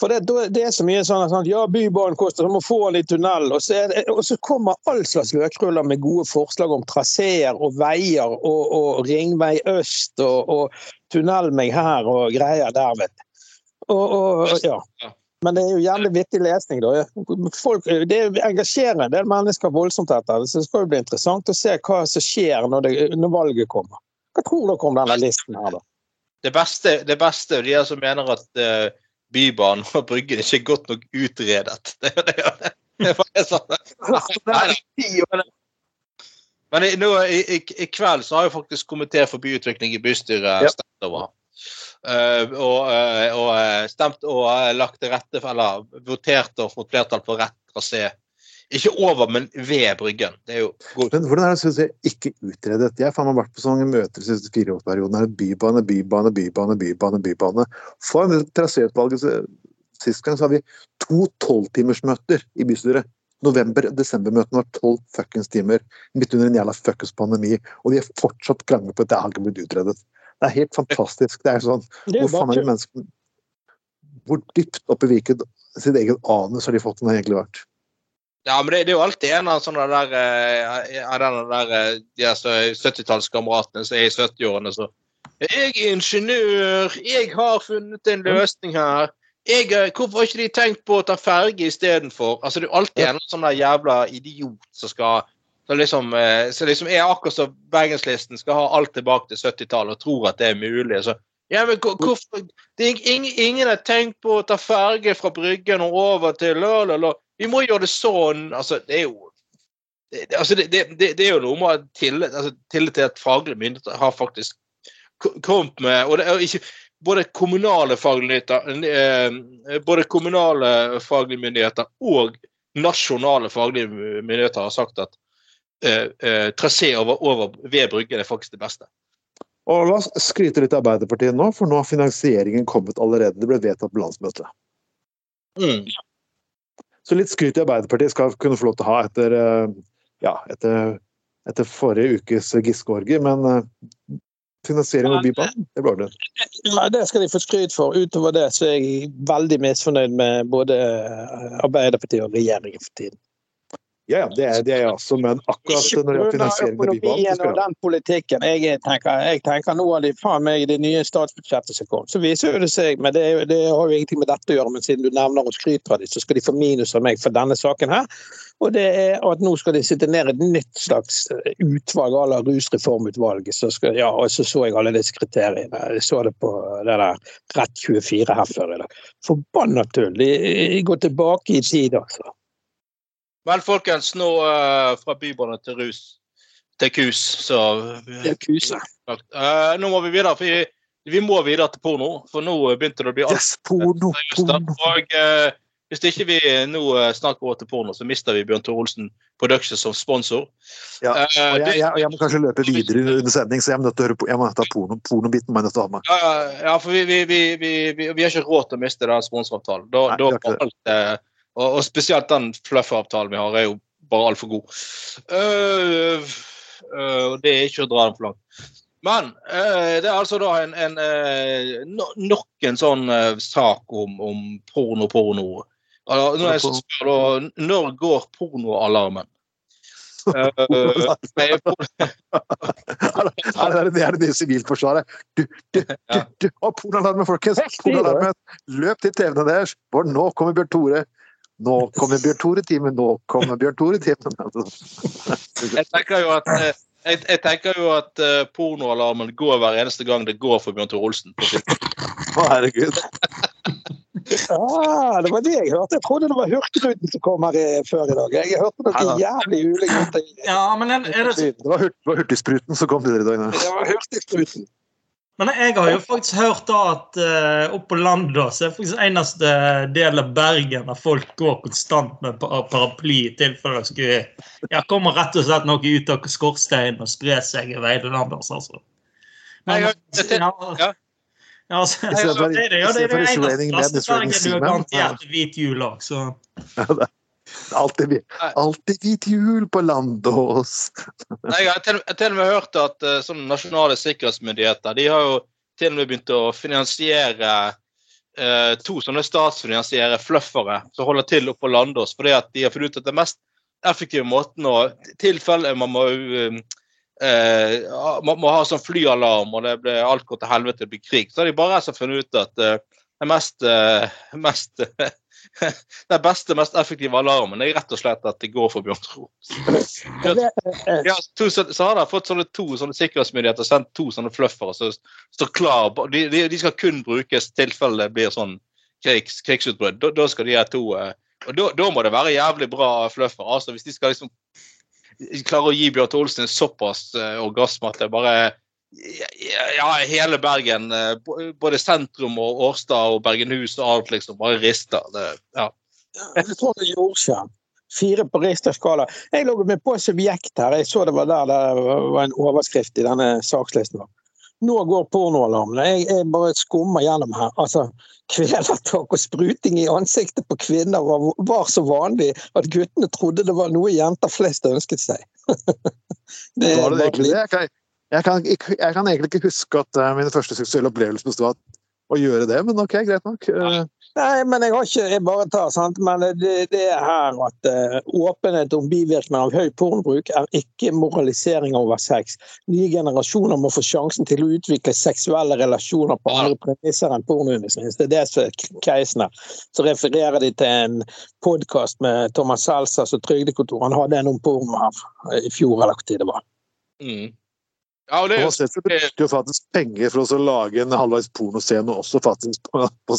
For det, det, er så mye sånn at ja, Bybanen koster, så må få i tunnel. Og så, det, og så kommer all slags løkruller med gode forslag om traseer og veier og, og ringvei øst og, og tunnel meg her og greier der, vet du. Og, og, ja. Men det er jo jævlig vittig lesning, da. Folk, det engasjerer en del mennesker voldsomt etter. Så det skal jo bli interessant å se hva som skjer når, det, når valget kommer. Hva tror dere om denne listen her, da? Det beste, det beste de som mener at uh, Bybanen og Bryggen ikke er godt nok utredet. Det, det, det, det er bare sånn. Men nå, i, i, i, kveld så har jo faktisk komité for byutvikling i bystyret ja. stemt over. Uh, og, uh, og, stemt og lagt til rette for, eller votert og fått flertall for rett trasé. Ikke over, men ved Bryggen. Det er jo godt. Men hvordan er det synes jeg, ikke utredet? Jeg har vært på så mange møter de siste fireårsperiodene. Bybane, bybane, bybane, bybane. bybane. For traséutvalget sist gang så har vi to tolvtimersmøter i bystyret. November-desember-møtene var tolv fuckings timer midt under en jævla fuckings pandemi, og de er fortsatt krangler på at det har ikke blitt utredet. Det er helt fantastisk. Det er sånn Det er Hvor faen er de menneskene Hvor dypt oppi Viken sitt eget anus har de fått den egentlig vært? Ja, men det, det er jo alltid en av sånne der, eh, av denne der eh, de her så 70-tallskameratene som er i 70-årene så Jeg er ingeniør, jeg har funnet en løsning her. Jeg, eh, hvorfor har ikke de tenkt på å ta ferge istedenfor? Altså, det er jo alltid en sånn der jævla idiot som skal som liksom, så liksom er akkurat som Bergenslisten skal ha alt tilbake til 70-tallet og tror at det er mulig. Så, ja, men hvorfor ingen, ingen har tenkt på å ta ferge fra Bryggen og over til Løløl. Vi må gjøre det sånn. Altså, det er jo det, altså, det, det, det er jo noe med tillit, altså, til at faglige myndigheter har faktisk kommet med og det er ikke eh, både kommunale faglige myndigheter og nasjonale faglige myndigheter har sagt at eh, eh, trasé over, over ved Brygge er faktisk det beste. Og La oss skryte litt av Arbeiderpartiet nå, for nå har finansieringen kommet allerede. Det ble vedtatt på landsmøtet. Mm. Så litt skryt i Arbeiderpartiet skal kunne få lov til å ha etter, eh, ja, etter, etter forrige ukes Giske-orgie, men eh, finansiering av Bybanen, det ble ordnet. Ja, det skal de få skryt for. Utover det så er jeg veldig misfornøyd med både Arbeiderpartiet og regjeringen for tiden. Ja, det er, det er jeg også, men akkurat når det gjelder finansiering av Bybanen, så den politikken. Jeg tenker, jeg tenker nå de faen meg det nye statsbudsjettet som kom. Så viser det seg, men det, det har jo ingenting med dette å gjøre, men siden du nevner og skryter av dem, så skal de få minus av meg for denne saken her. Og det er at nå skal de sitte ned et nytt slags eh, utvalg à la rusreformutvalget. Så skal, ja, og så så jeg alle disse kriteriene. Jeg så det på det der Rett 24 her før i dag. Forbanna tull. De, de går tilbake i tid, altså. Vel, folkens, nå uh, fra bybane til rus til kus, så Det er kuse. Eh, Nå må vi videre, for vi, vi må videre til porno. For nå begynte det å bli alt Yes, porno, porno. Og uh, hvis ikke vi nå eh, snart går til porno, så mister vi Bjørn Tore Olsen Productions som sponsor. Ja, Og jeg, jeg, jeg må kanskje løpe videre under sending, så jeg må nødt til å høre på, jeg må ta porno, pornobiten. må jeg nødt til å ha med. Ja, ja, for vi, vi, vi, vi, vi, vi har ikke råd til å miste den sponsoravtalen. Da, Nei, da alt, og, og spesielt den fluff-avtalen vi har, er jo bare altfor god. Uh, uh, det er ikke å dra den for langt. Men uh, det er altså da en, en øh, no, nok en sånn øh, sak om, om porno, porno. Altså, nå er jeg spør da, når går pornoalarmen? Uh, jeg, Er det, er det nye Sivilforsvaret. Du, du, du, du. Og pornoalarmen, folkens! Pornoalarmen! Løp til TV-en deres, for nå kommer Bjørn Tore. Nå kommer Bjørn Tore-timen, nå kommer Bjørn Tore-timen. jeg tenker jo at eh, jeg, jeg tenker jo at eh, pornoalarmen går hver eneste gang det går for Bjørn Tore Olsen. Å, herregud. Ah, det var det jeg hørte. Jeg trodde det var Hurtigruten som kom her før i dag. Jeg hørte noe da. jævlig ulikt. Ja, men det, Det var, hurt, var Hurtigspruten som kom tidligere i dag. Det var Hurtigruten. Men jeg har jo faktisk hørt da at uh, oppe på landet da, så er det faktisk eneste del av Bergen der folk går konstant med paraply i tilfelle det skulle ja, kommer rett og slett noe ut av skorsteinen og spre seg i veiene deres. Altså. Nei, Men, jeg- det- ja, ja. ja, altså, for- det er det, ja, det er det eneste plassen i Bergen du har garantert hvit jul òg, så Alltid, alltid hvit jul på Landås. Nei, Jeg har til, til og med hørt at eh, sånne nasjonale sikkerhetsmyndigheter de har jo til og med begynt å finansiere eh, to sånne statsfinansiere fluffere som holder til oppe på Landås, fordi at de har funnet ut at det mest effektive måten å tilfelle man må eh, eh, man må ha sånn flyalarm, og det ble, alt går til helvete, det blir krig, så har de bare rett funnet ut at eh, det mest, eh, mest den beste, mest effektive alarmen er rett og slett at det går for Bjørn Troms. Ja, to, så, så har de fått sånne to sånne sikkerhetsmyndigheter sendt to sånne fluffere som står klar. De, de, de skal kun brukes i tilfelle det blir sånn krigs, krigsutbrudd. Da, da skal de ha to eh, Og da, da må det være jævlig bra fluffer. Altså, hvis de skal liksom klare å gi Bjørn Olsen en såpass uh, orgasme at det bare ja, ja, hele Bergen, eh, både sentrum og Årstad og Bergenhus og alt, liksom, bare rister. Det, ja. Jeg tror det er jordskjerm. Fire på Richter skala. Jeg lå med på subjekt her. Jeg så det var der det var en overskrift i denne sakslisten. nå går pornoalarmene. Jeg, jeg bare skummer gjennom her. Altså, Kvelertak og spruting i ansiktet på kvinner var, var, så vanlig at guttene trodde det var noe jenter flest ønsket seg. det var det egentlig det? Jeg kan, jeg, jeg kan, egentlig ikke huske at uh, min første seksuelle opplevelse besto av å gjøre det, men ok, greit nok. Uh, Nei, men jeg har ikke Jeg bare tar, sant. Men det, det er her at uh, åpenhet om bivirkninger av høy pornobruk er ikke moralisering over sex. Nye generasjoner må få sjansen til å utvikle seksuelle relasjoner på andre premisser enn pornoundervisning. Det er det som er casen her. Så refererer de til en podkast med Thomas Seltzer og Trygdekontoret. Han hadde en om porno her i fjor, eller hvor tid det var. Mm. Ja, og det er jo... brukte jo faktisk penger for å lage en halvveis pornoscene også faktisk på, på,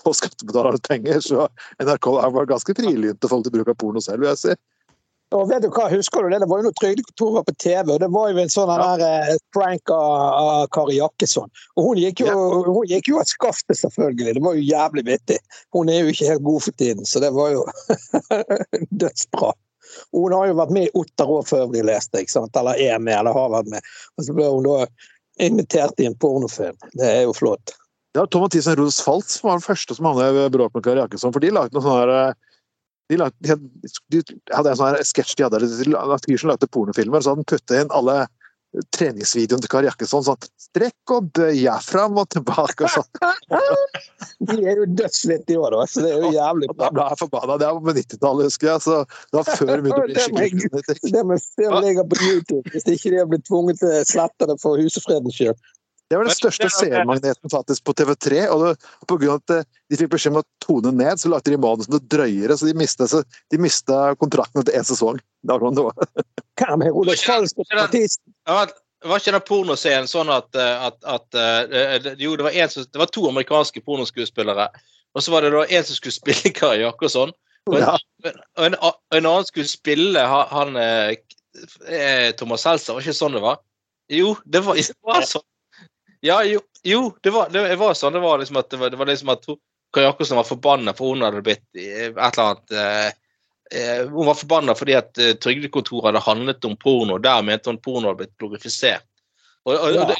på skattebetalernes penger, så NRK var ganske frilynte i forhold til bruk av porno selv, vil jeg si. Og vet du hva, Husker du det? Det var jo noe Trygdekontoret var på TV, og det var jo en sånn ja. der eh, prank av, av Kari Jakkesson. Og hun gikk jo, ja. hun gikk jo av skaftet, selvfølgelig. Det var jo jævlig vittig. Hun er jo ikke helt god for tiden, så det var jo dødsbra. Og hun har jo vært med i Otter år før vi leste, ikke sant? eller er med, eller har vært med. Og så ble hun da invitert i en pornofilm. Det er jo flott. Ja, Tom Mathisen Rodos Falt var den første som hadde bråk med Kari Jakkesson. For de lagde noe sånn her eh, de, lagde, de, hadde en sånn sketsj de hadde, Lagde, de lagde pornofilmer, så hadde de puttet inn alle treningsvideoen til Kari Jakkesson sånn Strekk og bøye fram og tilbake og sånn. De er jo dødslitt i år, òg, så det er jo jævlig bra. Da ble jeg forbanna. Det var på 90-tallet, husker jeg. Så det var før det begynte å bli skikkelig Det må se ligger på YouTube, hvis ikke de har blitt tvunget til å slette det for husfredens skyld. Det var den største seermagneten faktisk på TV3. og det, på grunn av at eh, De fikk beskjed om å tone ned, så lagde de manusene drøyere. Så de mista, så de mista kontrakten etter én sesong. Det var sånn det var. Hvem er Ole Falsk artist? Var ikke den pornoscenen sånn at, eh, at, at, at eh, Jo, det var, som, det var, to amerikanske pornoskuespillere. Og så var det da en som skulle spille Kari Jakkesson. Og, ja. og, en, og en annen skulle spille han, han Thomas Seltzer. Var ikke sånn det var? Jo, det var, det var sånn. Ja, jo, jo det, var, det, var, sånn. Det var liksom at, det var, det var liksom at Kari Jakobsen var forbanna for hun hadde blitt et eller annet eh, eh, Hun var forbanna fordi at eh, Trygdekontoret hadde handlet om porno. Der mente hun porno hadde blitt glorifisert. Og, og, ja. og,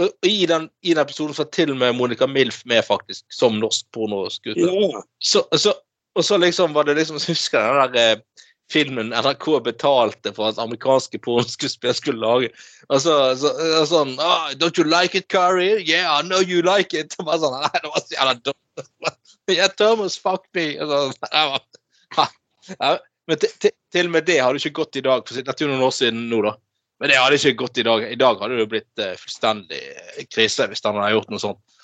og i, den, i, den, episoden så til og med Monica Milf med, faktisk, som norsk pornoskuespiller. Ja. Så, så, og så liksom var det liksom Husker jeg den der eh, filmen NRK betalte for at amerikanske pornoskuespillere skulle lage. Og så, så, så sånn oh, Don't you like it, Kari? Yeah, I know you like it. Og bare sånn, Nei, det var så jævla dumt. yeah, Thomas, fuck me. Og så, ja, men til og med det hadde ikke gått i dag, for dette er noen år siden nå, da. Men det hadde ikke gått i dag. I dag hadde det blitt uh, fullstendig eh, krise hvis han hadde gjort noe sånt.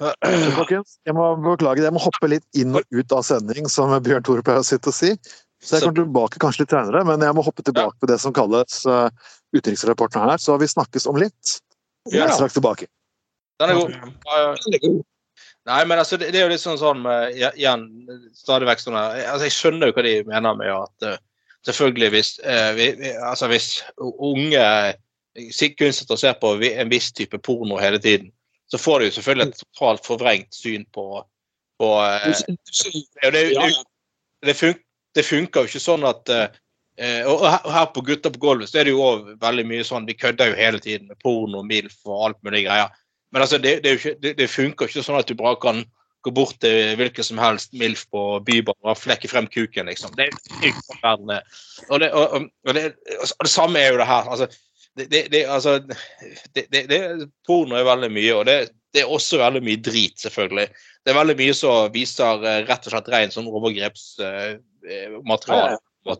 Folkens, jeg må beklage, jeg må hoppe litt inn og ut av sending, som Bjørn Tore pleier å sitte og si. Så jeg kommer tilbake kanskje litt senere, men jeg må hoppe tilbake på det som kalles uh, utenriksrapporten her. Så vi snakkes om litt. Vi er straks tilbake. Den er god. Nei, men altså, det, er jo litt sånn sånn med, igjen, stadig vekk sånn altså, Jeg skjønner jo hva de mener med at uh, selvfølgelig hvis, uh, vi, altså, hvis unge kunstnere ser på en viss type porno hele tiden, så får de jo selvfølgelig et totalt forvrengt syn på, på uh, det, det, det, funker, det funker jo ikke sånn at Og her på Gutter på gulvet så er det jo òg veldig mye sånn Vi kødder jo hele tiden med porno, MILF og alt mulig greier. Men altså, det, det, ikke, det, det funker ikke sånn at du bare kan gå bort til hvilken som helst MILF på Bybanen og flekke frem kuken, liksom. Det er er. Og det, og, og, det, og det samme er jo det her. altså det, det, altså, det, det, porno er veldig mye, og det, er også veldig mye drit, selvfølgelig. Det er veldig mye som viser uh, rett og slett rein sånn overgrepsmateriale. Uh, ja, ja.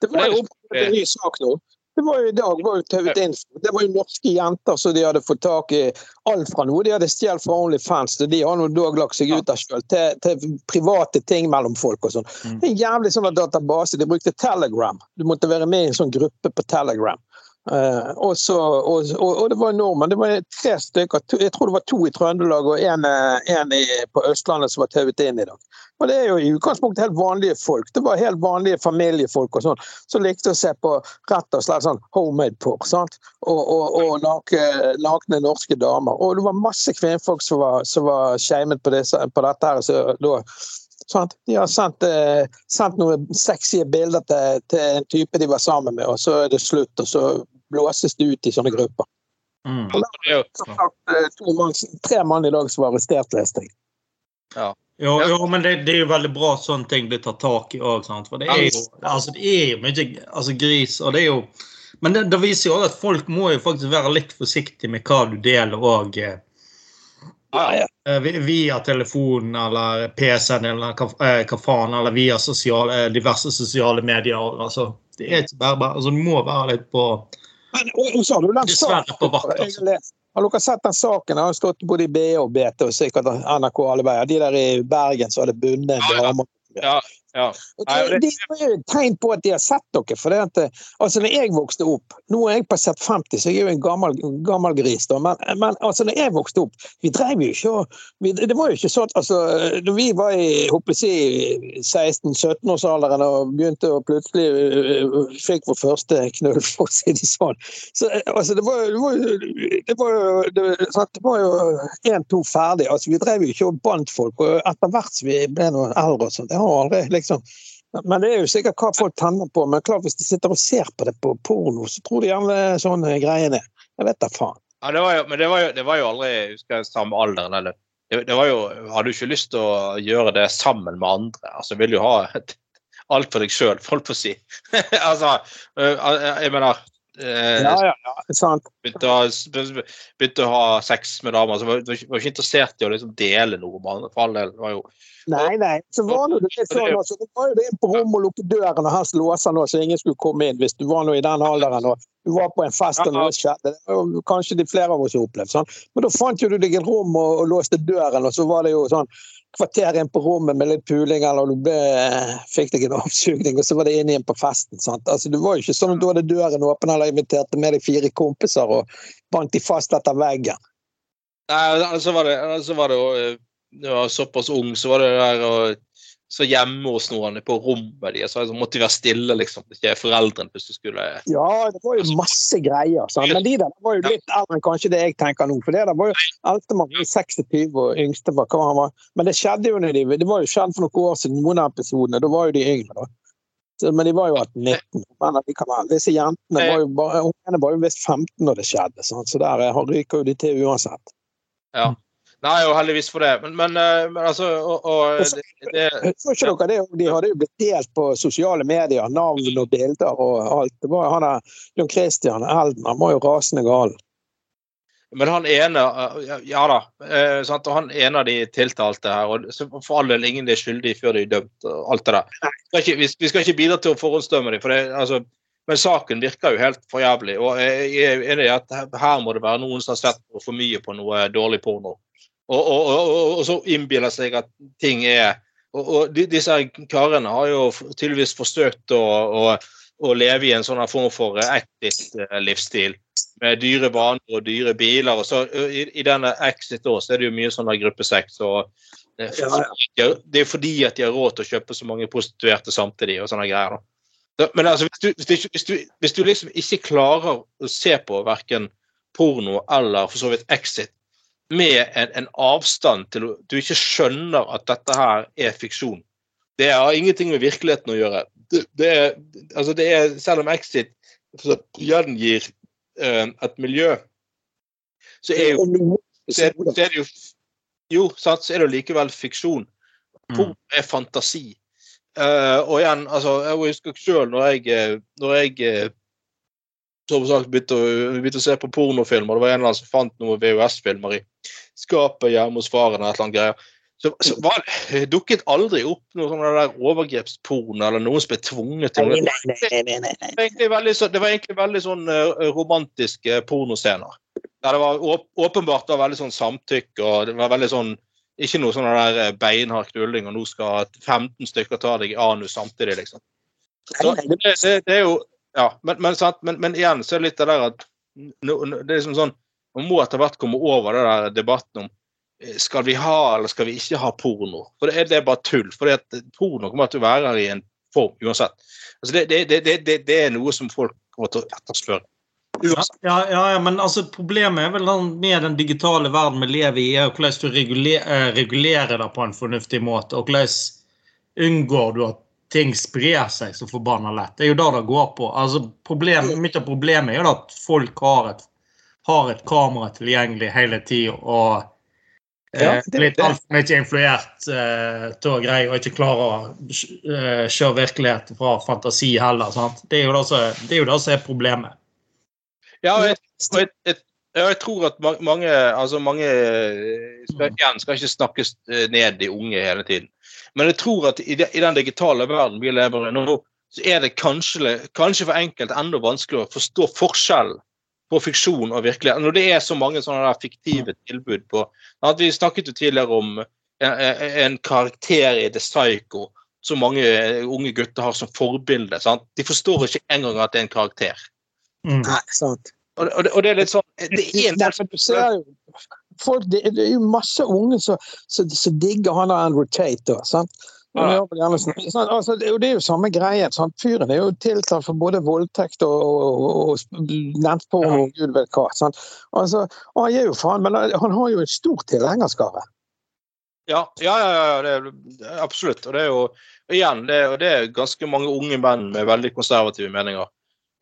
Det var jo en ny sak nå. Det var jo i dag var jo tauet info. Det var jo norske jenter som de hadde fått tak i alt fra noe de hadde stjålet fra Onlyfans, de har nå dog lagt seg ut av sjøl, til, til, private ting mellom folk og sånn. Mm. En jævlig sånn database. De brukte Telegram. Du måtte være med i en sånn gruppe på Telegram. Uh, og, så, og, og, og, det var nordmenn. Det var tre stykker. Jeg tror det var to i Trøndelag og en, eh, på Østlandet som var tauet inn i dag. Og det er jo i utgangspunktet helt vanlige folk. Det var helt vanlige familiefolk og sånn som likte å se på rett og slett sånn homemade porr. Og, og, nakne, nakne norske damer. Og det var masse kvinnfolk som var, som var shamet på, på, dette her. Så da Sant? De har sendt, eh, sendt, noen sexy bilder til, til, en type de var sammen med, og så er det slutt. Og så blåses det ut i sånne grupper. Mm. Det er jo, Som sagt, eh, to mann, tre mann i dag som var arrestert, leste jeg. Jo, jo, men det, det er jo veldig bra at sånne ting blir tatt tak i òg. For det er jo altså, det er mye altså, gris, og det er jo Men det, det viser jo at folk må jo faktisk være litt forsiktige med hva du deler òg. Ja, ja. Eh, via telefonen eller PC-en eller hva, eh, faen, eller via sosiale, eh, diverse sosiale medier. Altså, det er ikke bare bare altså, Du må være litt på Men og, og så har du den saken har dere sett den saken? Den har stått både i BA og BT og sikkert NRK alle veier. De der i Bergen som hadde bundet Ja, ja. ja, ja. Det, er jo et tegn på at de har sett dere. for det at, eh, altså når jeg vokste opp, Nå er jeg passert 50, så jeg er jo en gammel, gammel gris. da, men, men altså når jeg vokste opp Vi drev jo ikke vi, Det var jo ikke sånn altså, Når vi var i håper jeg si, 16-17-årsalderen og begynte å plutselig øh, fikk vår første knull, for å si det sånn så altså, Det var jo det var det var jo det, var jo én-to ferdig. altså Vi drev jo ikke og bandt folk. og Etter hvert som vi ble noen eldre og sånt, det har aldri liksom men det er jo sikkert hva folk tenner på. Men klart hvis de sitter og ser på det på porno, så tror de gjerne sånne greiene. Jeg vet da faen. Ja, det var jo, men det var jo, det var jo aldri jeg husker, samme alderen. Eller. Det, det var jo, hadde jo ikke lyst til å gjøre det sammen med andre. Altså, Vil jo ha alt for deg sjøl, folk får si. altså, øh, jeg mener eh, Ja, ja, ja. Sant. begynte, å ha, begynte å ha sex med damer, så var var var ikke interessert i å liksom dele noe med andre. For all del. Var jo Nei, nei. Så var det det sånn, altså, det var jo det inn på rommet og lukke døren og helst låse nå, så ingen skulle komme inn hvis du var nå i den alderen og du var på en fest og noe skjedde. Det var kanskje de flere av oss har opplevd. Sånn. Men da fant jo du deg et rom og, og låste døren, og så var det jo sånn kvarter inn på rommet med litt puling, eller du ble, fikk deg en oppsugning, og så var det inn igjen på festen. Sant? Altså, det var jo ikke sånn at du hadde døren åpen eller inviterte med deg fire kompiser og bandt de fast etter veggen. Nei, altså var det, altså var det jo eh, var såpass ung, så var det der og så hjemme hos noen på rommet deres. Så måtte de være stille, liksom. Ikke foreldrene hvis du skulle Ja, det var jo masse greier. Sant? Men de der var jo litt eldre enn kanskje det jeg tenker nå. For det der var jo eldstemann var 26 og yngste var hva han var. Men det skjedde jo når de Det var jo skjedd for noen år siden, noen av episodene. Da var jo de yngre, da. Så, men de var jo 18-19. Men likevel. Disse jentene var jo bare Ungene var jo visst 15 når det skjedde, sant? så der eh, ryker jo de til uansett. Ja. Nei, og heldigvis for det. Men, men, eh, men altså og, og, det, det, Så ikke dere det? De hadde jo blitt delt på sosiale medier, navn og bilder og alt. Det var han der John Christian Elden, han var jo rasende gal. Men han ene Ja da. eh, sant? Og han ene av de tiltalte her, og så for all del ingen er skyldig før de er dømt. og alt det der. Vi skal ikke, vi, vi skal ikke bidra til å forhåndsdømme dem, for det, altså, men saken virker jo helt for jævlig. Og jeg er enig i at her må det være noen som har sett for mye på noe dårlig porno. Og, og, og, og, så innbiller seg at ting er Og, de, disse karene har jo tydeligvis forsøkt å, å, leve i en sånn form for exit-livsstil med dyre vaner og dyre biler. og så I, i denne Exit også, så er det jo mye sånn gruppe gruppesex. og det er, det er fordi at de har råd til å kjøpe så mange prostituerte samtidig. og sånne greier. Da. Men altså, hvis du, hvis, du, hvis, du, hvis du liksom ikke klarer å se på verken porno eller for så vidt Exit med en, en avstand til at Du ikke skjønner at dette her er fiksjon. Det har ingenting med virkeligheten å gjøre. Det, det er, altså det er, selv om Exit gjengir uh, et miljø, så er jo så er, så er det jo Jo, sant, så er det jo likevel fiksjon. Hvor er fantasi. Uh, og igjen, altså, jeg husker selv når jeg, eh, når jeg som sagt begynte å, å se på pornofilmer. Det var en eller annen som fant noen VHS-filmer i skapet hjemme hos faren. eller et eller annet greier. Så, så var, dukket aldri opp noe sånn der overgrepsporno eller noen som ble tvunget til. Det det var egentlig veldig sånn eh, romantiske pornoscener. Der det var åp åpenbart var veldig sånn samtykke, og det var veldig sånn Ikke noe sånn der eh, beinhard knulling, og nå skal 15 stykker ta deg i anus samtidig, liksom. Så, det, det, det er jo Ja, men, men, men, men igjen så er det litt det der at det er liksom sånn Man må etter hvert komme over det der debatten om eh, skal vi ha eller skal vi ikke ha porno. For det er, det er bare tull. For porno kommer til å være her i en form uansett. Altså det, det, det, det, det er noe som folk kommer til å etterspørre. Ja, ja, ja, men altså, problemet er vel med den digitale verden vi lever i, er hvordan du reguler, eh, regulerer det på en fornuftig måte. Og hvordan unngår du at ting sprer seg så forbanna lett. Det er jo det det går på. Altså, problem, Mye av problemet er jo at folk har et, har et kamera tilgjengelig hele tida og eh, Ja, det- blitt det- altfor mye influert eh, til å greie og ikke klare å eh, kjøre virkelighet fra fantasi heller. Sant? Det er jo det som det er, jo det som er problemet. Ja, og jeg, og jeg, jeg, ja, jeg tror at ma- mange altså mange eh, skal, igjen, skal ikke snakkes eh, ned de unge hele tiden. Men jeg tror at i, de, i den digitale verden vi lever i nå, så er det kanskje, kanskje for enkelte enda vanskeligere å forstå forskjellen på fiksjon og virkelighet. Når det er så mange sånne der fiktive tilbud på at Vi snakket jo tidligere om en, en karakter i The Psycho som mange eh, unge gutter har som forbilde. Sant? De forstår ikke engang at det er en karakter. Mm. Nei, sant. Og, og, det, og det er litt sånn Det er en del som folk, det, er jo masse unge som, digger han der Andrew Tate. Da, sant? Sånn- altså, det, er jo- samme greie. Sant? Fyren er jo tiltalt for både voldtekt og, og, og, nettporno og gud vet hva. Sant? Altså, han er jo faen, men han har jo en stor tilhengerskare. Ja, ja, ja, ja det er absolutt. Og det er jo igjen, det er, det er ganske mange unge menn med veldig konservative meninger.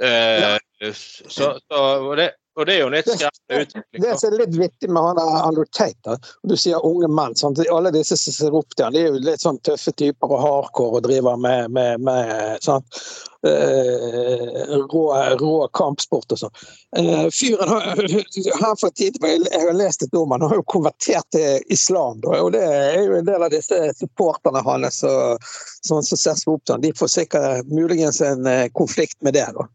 Eh, så, så, og, det, og det er jo litt skremmende utvikling. Det som er litt vittig med han Andrew Tate, du sier unge menn sant? Alle disse som ser opp til han, de er jo litt sånn tøffe typer og hardcore og driver med, med, med sant? Eh, rå, rå kampsport og sånn. Eh, fyren har, han for tid jeg har lest et om han, har jo konvertert til islam. Da, og det er jo en del av disse supporterne hans sånn som ser opp til han. De får sikkert muligens en eh, konflikt med det. da.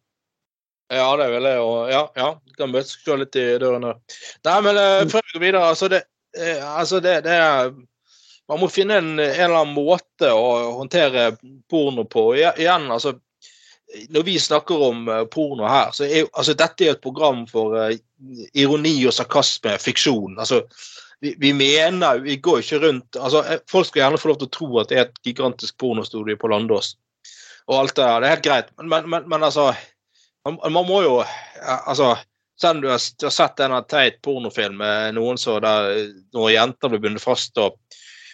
Ja, det vil jeg jo. Ja, ja. Du kan møtes selv litt i døren der. Nei, men eh, før vi går videre, altså det, eh, altså det, det er Man må finne en, en eller annen måte å håndtere porno på. I- Igjen, altså Når vi snakker om eh, porno her, så er altså dette er et program for uh, ironi og sarkasme, fiksjon. altså vi, vi mener Vi går ikke rundt altså Folk skal gjerne få lov til å tro at det er et gigantisk pornostudio på Landås. Og alt det der. Det er helt greit. Men, men, men, men altså man, man må jo Altså, selv om du har, du har sett en teit pornofilm med noen som der noen jenter blir bundet fast, og,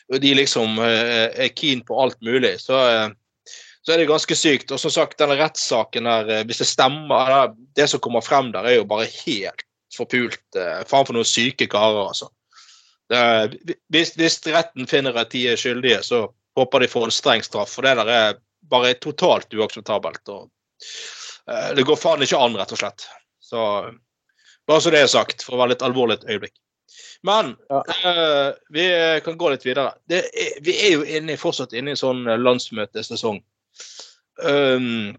og de liksom eh, er keen på alt mulig, så, eh, så er det ganske sykt. Og som sagt, denne rettssaken der, eh, hvis det stemmer Det som kommer frem der, er jo bare helt forpult. eh, Faen for noen syke karer, altså. Er- hvis, hvis retten finner at de er skyldige, så håper de får en streng straff. For det der er bare totalt uakseptabelt. og Eh, Det går faen ikke an, rett og slett. Så Bare så det er sagt, for å være litt alvorlig et øyeblikk. Men Ja. uh, vi kan gå litt videre. Det er, vi er jo inne, fortsatt inne i sånn eh, landsmøtesesong. Um,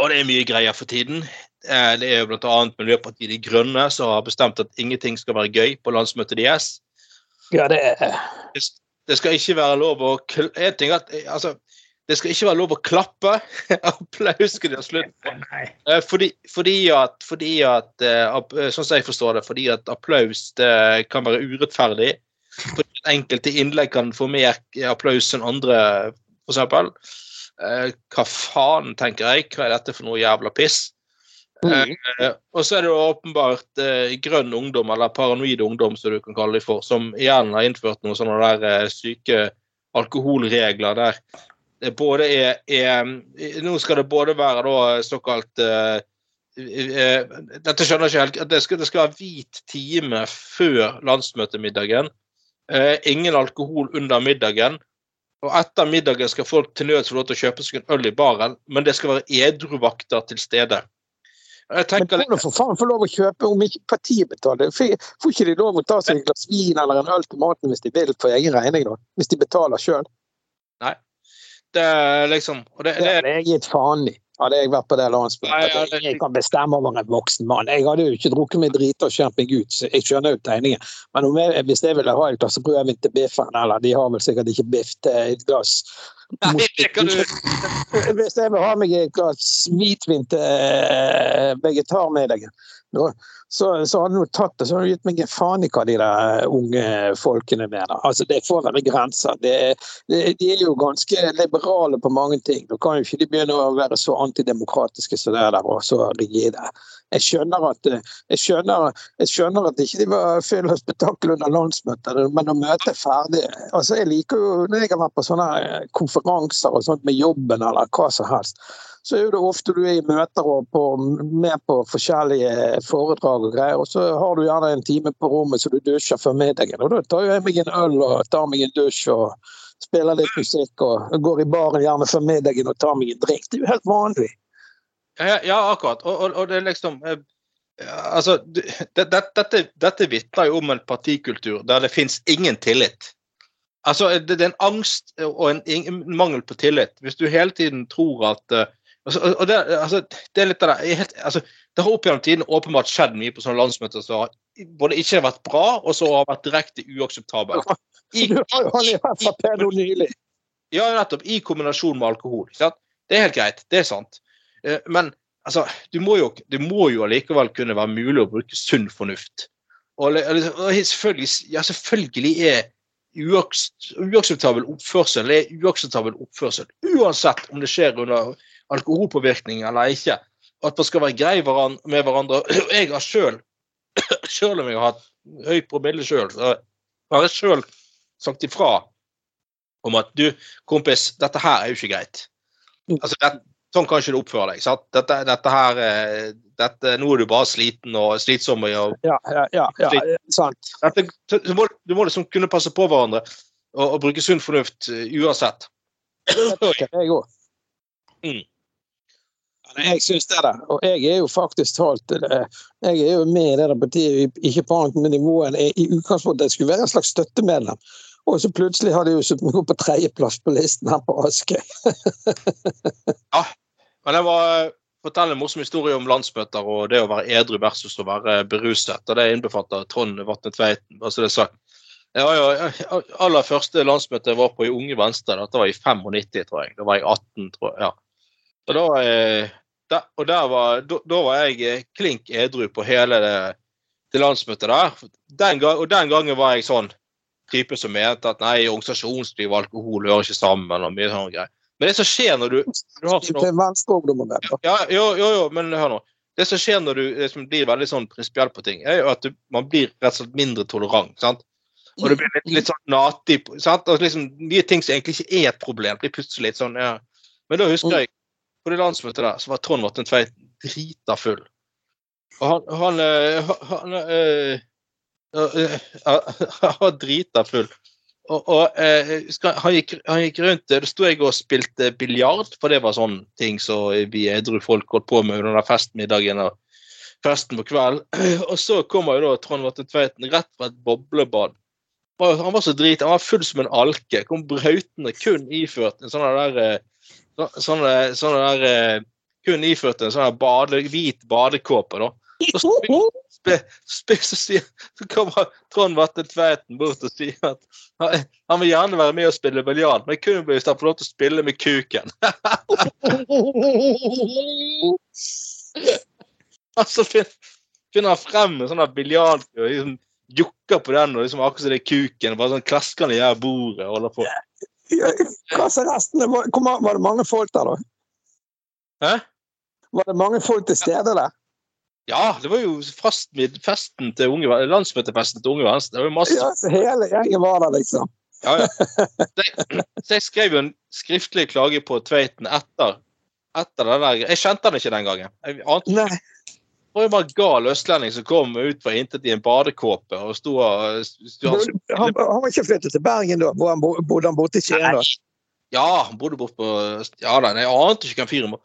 og det er mye greier for tiden. Eh, det er jo bl.a. Miljøpartiet De Grønne som har bestemt at ingenting skal være gøy på landsmøtet deres. Ja, det er Det skal ikke være lov å en ting at, eh, altså, Det skal ikke være lov å klappe. Applaus skal de ha slutt på. Eh, Fordi, fordi at, fordi at eh, eh, Sånn som jeg forstår det, fordi at applaus det kan være urettferdig. Fordi at enkelte innlegg kan få mer applaus enn andre, f.eks. Eh, hva faen, tenker jeg. Hva er dette for noe jævla piss? Mm. Eh, og så er det åpenbart eh, grønn ungdom, eller paranoid ungdom, som du kan kalle dem for, som igjen har innført noen sånne der eh, syke alkoholregler der både er, er Nå skal det både være da såkalt uh, uh, Dette skjønner jeg ikke helt. Det skal, det skal være hvit time før landsmøtemiddagen. Uh, ingen alkohol under middagen. Og etter middagen skal folk til nød få lov til å kjøpe seg en øl i baren, men det skal være edruvakter til stede. Jeg Men tenker hvordan for faen få lov å kjøpe om ikke partiet betaler? Får ikke de lov å ta seg et glass vin eller en øl til maten hvis de vil for egen regning? da? Hvis de betaler sjøl? Det er liksom det, Det det, hadde jeg gitt faen i. Hadde jeg vært på det Nei, ja, landsmøtet. det- jeg kan bestemme over en voksen mann. Jeg hadde jo ikke drukket meg drita og skjemt meg ut, så jeg skjønner jo tegningen. Men om jeg, hvis jeg ville ha et glass rødvin til biffen, eller de har vel sikkert ikke biff til et glass Nei, det kan du Hvis jeg vil ha meg et glass hvitvin til eh, vegetarmiddagen, så, så hadde du tatt det, så hadde du gitt meg en faen i hva de der unge folkene mener. Altså, Det får være grenser. Det, det, de er jo ganske liberale på mange ting. Da kan jo ikke de begynne å være så antidemokratiske som det der, og så rigide. Jeg skjønner at eh, jeg skjønner, jeg skjønner at ikke de var full av spetakkel under landsmøtet, men når møtet er ferdig altså Jeg liker jo når jeg har vært på sånne eh, konferanser og sånt med jobben eller hva som helst, så er det ofte du er i møter og på, med på forskjellige foredrag og greier, og så har du gjerne en time på rommet så du dusjer før middagen. Og da tar jeg meg en øl og tar meg en dusj og spiller litt musikk og går i baren gjerne før middagen og tar meg en drink. Det er jo helt vanlig. Ja, ja akkurat. Og, og, og, det er liksom eh, Altså, det, det, dette, dette vitner jo om en partikultur der det fins ingen tillit. Altså, det, det, er en angst og en, en, mangel på tillit. Hvis du hele tiden tror at uh, Altså, og det, altså, det, er litt av det helt, altså, det har opp gjennom tiden åpenbart skjedd mye på sånne landsmøter som har både ikke vært bra, og så har vært direkte uakseptabelt. I, har. Ja, nettopp. I kombinasjon med alkohol. Det er helt greit, det er sant. Eh, men altså, du må jo, det må jo allikevel kunne være mulig å bruke sunn fornuft. Og, og selvfølgelig, ja, selvfølgelig er uakseptabel oppførsel er uakseptabel oppførsel. Uansett om det skjer under alkoholpåvirkning eller ikke. At man skal være grei med hverandre. Jeg har sjøl, sjøl om jeg har hatt høy promille sjøl, har jeg sjøl sagt ifra om at du, kompis, dette her er jo ikke greit. Altså, det, sånn kan ikke du oppføre deg. sant? Dette, dette her eh, dette, Nå er du bare sliten og slitsom. Og, ja, ja, ja, ja sant. Dette, du, må, du må liksom kunne passe på hverandre og, og bruke sunn fornuft uh, uansett. Jeg òg. Mm. Jeg syns det, da. Og jeg er jo faktisk talt eh, Jeg er jo med i det partiet, ikke på annet nivå enn i utgangspunktet jeg skulle være en slags støttemedlem. Og så plutselig har de jo meg på tredjeplass på listen her på Askøy. ja, men det var fortelle en morsom historie om landsmøter og det å være edru versus å være beruset. og Det innbefatter Trond Vatne Tveiten. altså det sagt. Det var jo aller første landsmøte jeg var på i Unge Venstre. Dette var i 95, tror jeg. Da var jeg 18, tror jeg. ja. Og eh, da, og var, da, da var jeg eh, klink edru på hele det, det landsmøtet der. Den og den gangen var jeg sånn type som mente at nei, organisasjonsliv og alkohol hører ikke sammen. og mye sånne greier. Men det som skjer når du, du har sånn, ja, jo, jo, jo, men hør nå. Det som skjer når du liksom blir veldig sånn prinsipiell på ting, er jo at du, man blir rett og slett mindre tolerant. sant? Og du blir litt, litt sånn natig. sant? Og liksom, Nye ting som egentlig ikke er et problem, blir plutselig litt sånn ja. Men da husker jeg på det landsmøtet der, så var Trond Vatne Tveit drita full. Og han Han, eh, han, han, han, han var drita full. Og, og han, gikk, han, gikk, rundt Da sto jeg og spilte biljard, for det var sånne ting som vi edru folk holdt på med under festmiddagen og festen på kvelden. Og så kommer jo da Trond Vatne Tveiten rett fra et boblebad. Han var så drit, han var full som en alke. Kom brautende, kun iført en sånn der sånne, sånne der eh, Kun iført en sånn bade, hvit badekåpe, da. Så, spe, spe, så, sier, så kommer Trond Vatte Tveiten bort og sier at han, vil gjerne være med og spille biljard, men kun hvis han får lov til å spille med kuken. altså finner han frem en sånn biljardkø og liksom jukker på den, og liksom akkurat som det er kuken. Bare sånn klasker han i bordet og holder på. Hva sa resten? Var, var det mange folk der, da? Hæ? Var det mange folk til stede der? Ja, det var jo festen til unge, landsmøtefesten til Unge Venstre. Det var jo masse ja, så Hele gjengen var der, liksom. Ja, ja. Så jeg skrev jo en skriftlig klage på Tveiten etter, etter den der. Jeg kjente han ikke den gangen. Jeg ante Nei var jo bare gal østlending som kom ut fra intet i en badekåpe og sto og han, han, var ikke flyttet til Bergen da? Hvor han bodde han borte i Skien? Ja, han bodde borte på Ja da, jeg ante ikke hvem fyren var.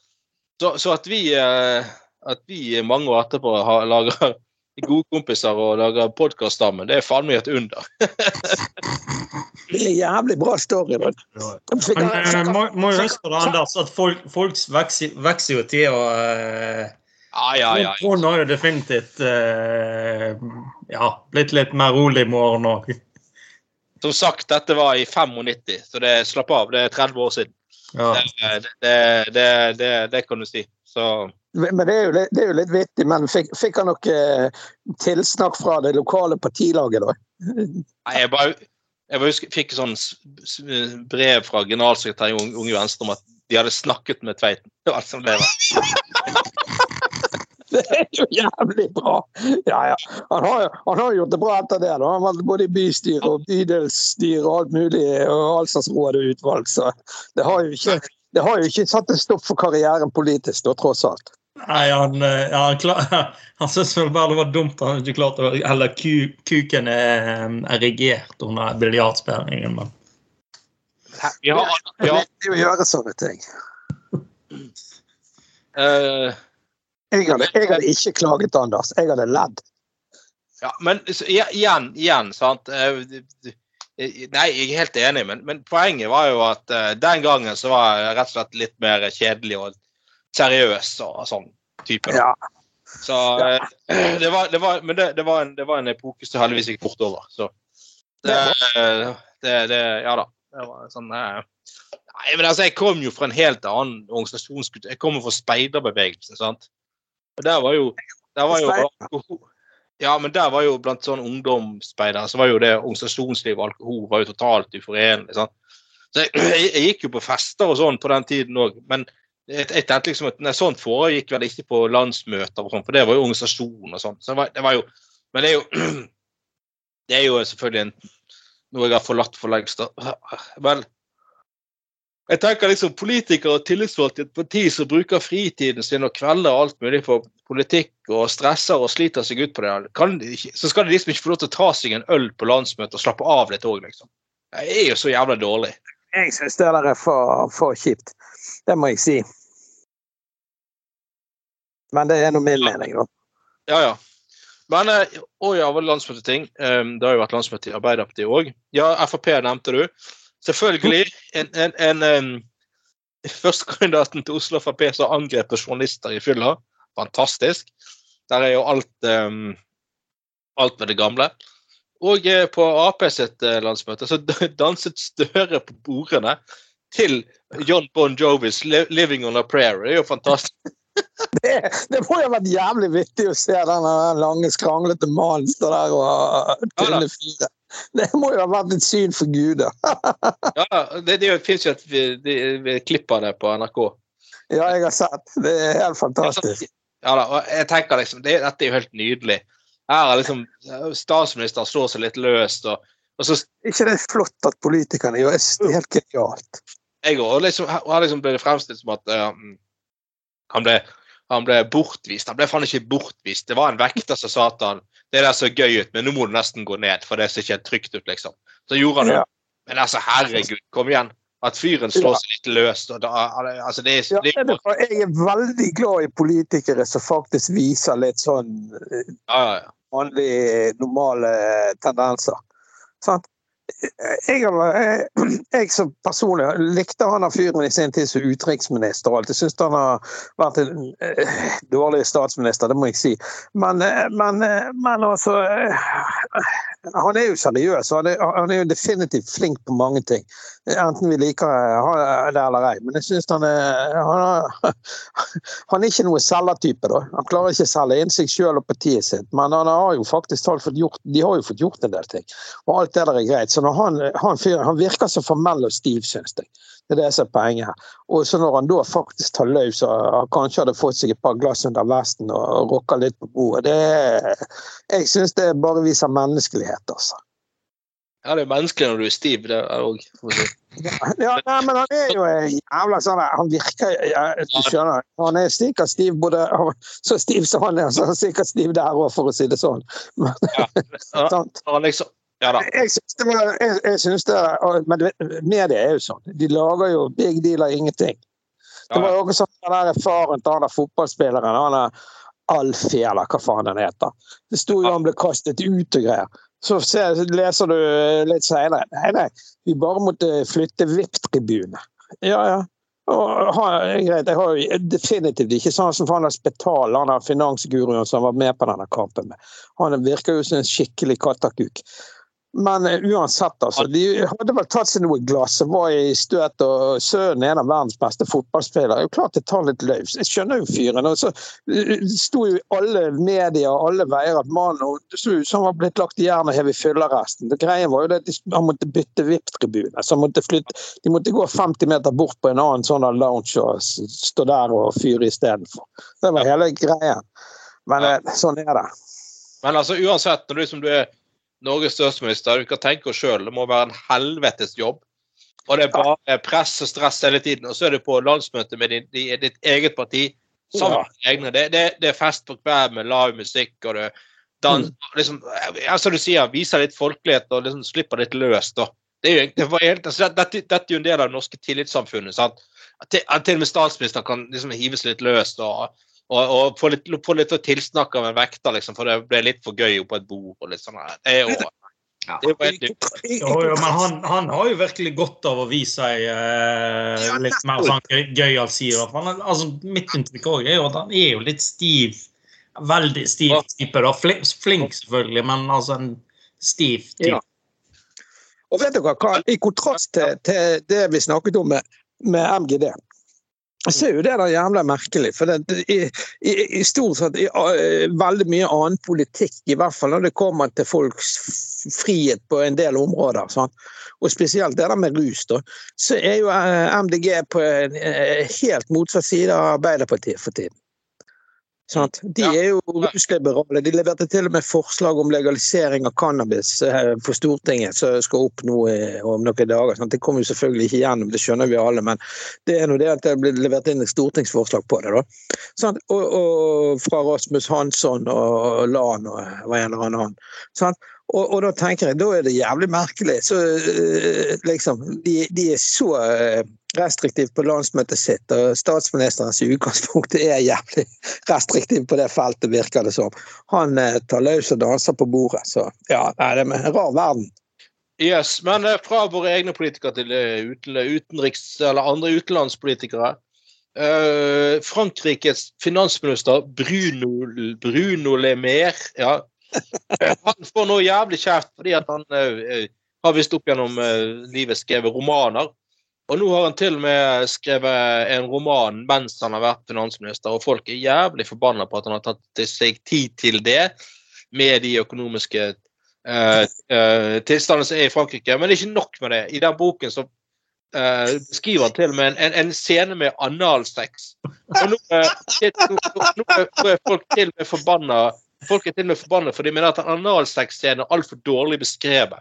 Så, så, at vi eh, at vi mange år etterpå har, lager gode kompiser og lager podkast sammen, det er faen meg et under. det er en jævlig bra story. Men. Men, eh, må, må jo huske på det, Anders, at folk, folk vokser, vokser jo til å uh ja, ja, ja. Trond har jo definitivt uh, ja, blitt litt mer rolig i morgen òg. Som sagt, dette var i 95, så det slapp av. Det er 30 år siden. Ja. Det, det, det, det, kan du si. Så men det er, jo, det er jo litt vittig, men fikk, fikk han noe eh, tilsnakk fra det lokale partilaget, da? Nei, jeg bare jeg husker, fikk sånn brev fra generalsekretær i Unge Venstre om at de hadde snakket med Tveiten. Det var alt som ble Det er jo jævlig bra! Ja, ja. Han har, han har gjort det bra etter det. Da. Han har vært både i bystyre og bydelsstyre og alt mulig, og all slags råd og utvalg. Så det har jo ikke, det har jo ikke satt en stopp for karrieren politisk, da, tross alt. Nei, han, eh, ja, han, klar, han syntes vel bare det var dumt at han ikke klarte å Eller ku, kuken er erigert under biljardspillingen, men har, Det er å gjøre sånne ting. Uh, Jeg hadde, jeg hadde ikke klaget, Anders. Jeg hadde ledd. ja, men så, igjen, igjen, sant Eh, eh, Nei, jeg er helt enig, men, men poenget var jo at eh, den gangen så var jeg rett og slett litt mer kjedelig og seriøs og sånn type. Ja. Så eh, det var, det var, Men det, det, var en, det var en epoke som heldigvis gikk fort over. Så det, det, det Ja da. Det var sånn eh, Nei, men altså, jeg kom jo fra en helt annen organisasjonskultur. Jeg kommer fra speiderbevegelsen, sant. Og der var jo, der var jo alkohol Ja, men der var jo blant sånn ungdomsspeidere så var jo det organisasjonsliv og alkohol var jo totalt uforenlig. sant? Så jeg, jeg, jeg gikk jo på fester og sånn på den tiden òg, men jeg, tenkte liksom at nei, sånt foregikk vel ikke på landsmøter for det var jo organisasjon og sånn. Så det var, jo Men det er jo Det er jo selvfølgelig en, noe jeg har forlatt for lengst. Vel, jeg tenker liksom politikere og tillitsvalgte i et parti som bruker fritiden sin og kvelder og alt mulig for politikk og stresser og sliter seg ut på det, kan så skal de liksom ikke få lov til å ta seg en øl på landsmøtet og slappe av litt òg, liksom. Det er jo så jævla dårlig. Jeg syns det der er for, for kjipt. Det må jeg si. Men det er nå min mening, da. Ja, ja. Men eh, Å ja, det landsmøteting? Um, det har jo vært landsmøte i Arbeiderpartiet òg. Ja, Frp nevnte du. Selvfølgelig. En, en, en en Førstekandidaten til Oslo Frp som angrep journalister i fylla. Fantastisk. Der er jo alt um, alt med det gamle. Og eh, på Ap sitt eh, landsmøte så danset Støre på bordene til John Bon Jovis 'Living on a Prayer'. Det er jo fantastisk. Det, det må jo ha vært jævlig vittig å se den lange, skranglete mannen stå der og tynne fyret. Det må jo ha vært et syn for guder. Ja, det, det fins jo et vi- de- vi- klipp av det på NRK. Ja, jeg har sett. Det er helt fantastisk. Ja da, og jeg tenker liksom, det, Dette er jo helt nydelig. Her er liksom Statsministeren slår seg litt løst. og, og så ikke det er flott at politikerne gjør det? er helt genialt. jeg og liksom, her liksom ble det fremstilt som at uh, han, ble, han ble bortvist. Han ble faen ikke bortvist. Det var en vekter som sa at han det der så gøy ut, men nå må du nesten gå ned, for det ser ikke helt trygt ut, liksom. Så gjorde han det. Ja. Men altså, herregud, kom igjen. At fyren slår seg litt løst. Og da, altså, det Ja, det er, det er- jeg er veldig glad i politikere som faktisk viser litt sånn ja, vanlige, normale tendenser. Sant? Jeg, jeg, jeg som personlig likte han av fyren i sin tid som utenriksminister. og alt. Jeg syns han har vært en eh, dårlig statsminister, det må jeg si. Men, eh, men, eh, men altså Han er jo seriøs, og han er, han er jo definitivt flink på mange ting. Enten vi liker det eller ei. Men jeg syns han er han, er- han er ikke noe selgertype, da. Han klarer ikke å selge inn seg sjøl og partiet sitt, men han har jo faktisk fått gjort, de har jo fått gjort en del ting. Og alt det der er greit. Så han, han, han virker så formell og stiv, syns jeg. Det er det som er poenget her. Og så når han da faktisk tar løs og han kanskje hadde fått seg et par glass under vesten og rocka litt på bordet, det Jeg syns det bare viser menneskelighet, altså. ja, det er menneskelig når du er stiv. Det er òg Ja, nei, men han er jo en jævla sånn Han virker ja, Du skjønner. Han er sikkert stiv både Så stiv som han er, så er han sikkert stiv der òg, for å si det sånn. Men, Ja. Når han liksom Ja da. Jeg syns det var jeg, jeg synes det, Men du vet, media er jo sånn. De lager jo big deal av ingenting. Det var jo også sånn den der faren til han der fotballspilleren, han der Alfie, eller hva faen han heter. Det sto jo han ble kastet ut og greier. Så ser, leser du litt senere Nei, nei, vi bare måtte flytte VIP-tribune. Ja, ja. Og, greit, jeg har jo definitivt ikke sånn som han der Spetal, han der finansguruen som var med på denne kampen. med. Han virker jo som en skikkelig kattakuk. Men eh, uansett, altså. De hadde vel tatt seg noe glass og var i støt, og sønnen er en av verdens beste fotballspillere. Det er jo klart det tar litt løs. Jeg skjønner jo fyren. Og så eh, det sto jo i alle medier og alle veier at mannen som var blitt lagt i jern og hevet. Det Greien var jo det at han måtte bytte VIP-tribune. Så han måtte flytte, de måtte gå 50 meter bort på en annen sånn lounge og stå der og fyre istedenfor. Det var hele greien. Men eh, sånn er det. Men altså uansett, når du, liksom, du er Norges statsminister, Du kan tenke oss sjøl, det må være en helvetes jobb. Og det er bare press og stress hele tiden. Og så er du på landsmøte med din, di- ditt eget parti. Sammen med egne. Det, det, det er fest på hver med lav musikk, og du dans, liksom, ja, Som du sier, viser litt folkelighet og liksom slipper litt løs. da. Det er jo, det var altså, dette, dette er jo en del av det norske tillitssamfunnet. sant? Til, til og med statsministeren kan liksom hives litt løst og, og, og få litt, få litt tilsnakk av en vekter, liksom, for det ble litt for gøy på et bord. og litt sånn. her. Det er jo det er jo. Jo, jo, men han, han har jo virkelig godt av å vise seg eh, litt mer sånn gøy- gøyal side. i hvert fall. Altså, mitt inntrykk òg er jo at han er jo litt stiv. Veldig stiv type. da. Flink, flink selvfølgelig, men altså en stiv type. Ja. Og vet dere hva, I kontrast til, til det vi snakket om med, med MGD, så er jo det der jævla merkelig. For det, i, i, i stort sett i, veldig mye annen politikk, i hvert fall når det kommer til folks frihet på en del områder, sant? og spesielt det der med rus, da, så er jo eh, MDG på en eh, helt motsatt side av Arbeiderpartiet for tiden. Sant? De er jo rusliberale. De leverte til og med forslag om legalisering av cannabis for Stortinget, som skal opp nå eh, om noen dager. Sant? Det kommer jo selvfølgelig ikke gjennom, det skjønner vi alle, men det er nå det at det blir levert inn et stortingsforslag på det. da. Og, og fra Rasmus Hansson og Lan og hva en eller annen. Sant? Og, og da tenker jeg, da er det jævlig merkelig. Så eh, liksom, de, de er så restriktive på landsmøtet sitt, og statsministerens utgangspunkt er jævlig restriktiv på det feltet, virker det som. Han eh, tar løs og danser på bordet, så ja, det er en rar verden. Yes, Men eh, fra våre egne politikere til eh, utenriks- eller andre utenlandspolitikere. Frankrikes finansminister Bruno, Bruno Le Maire ja. Han får nå jævlig kjeft fordi at han har visst opp gjennom livet skrevet romaner. Og nå har han til og med skrevet en roman mens han har vært finansminister, og folk er jævlig forbanna på at han har tatt seg tid til det med de økonomiske uh, uh, tilstandene som er i Frankrike. Men det er ikke nok med det. I den boken så uh, beskriver han til og med en, en, en scene med analsex. Og nå, nå, nå, nå er- folk til og med forbanna Folk er til og med forbanna for de mener at en analsex-scene er altfor dårlig beskrevet.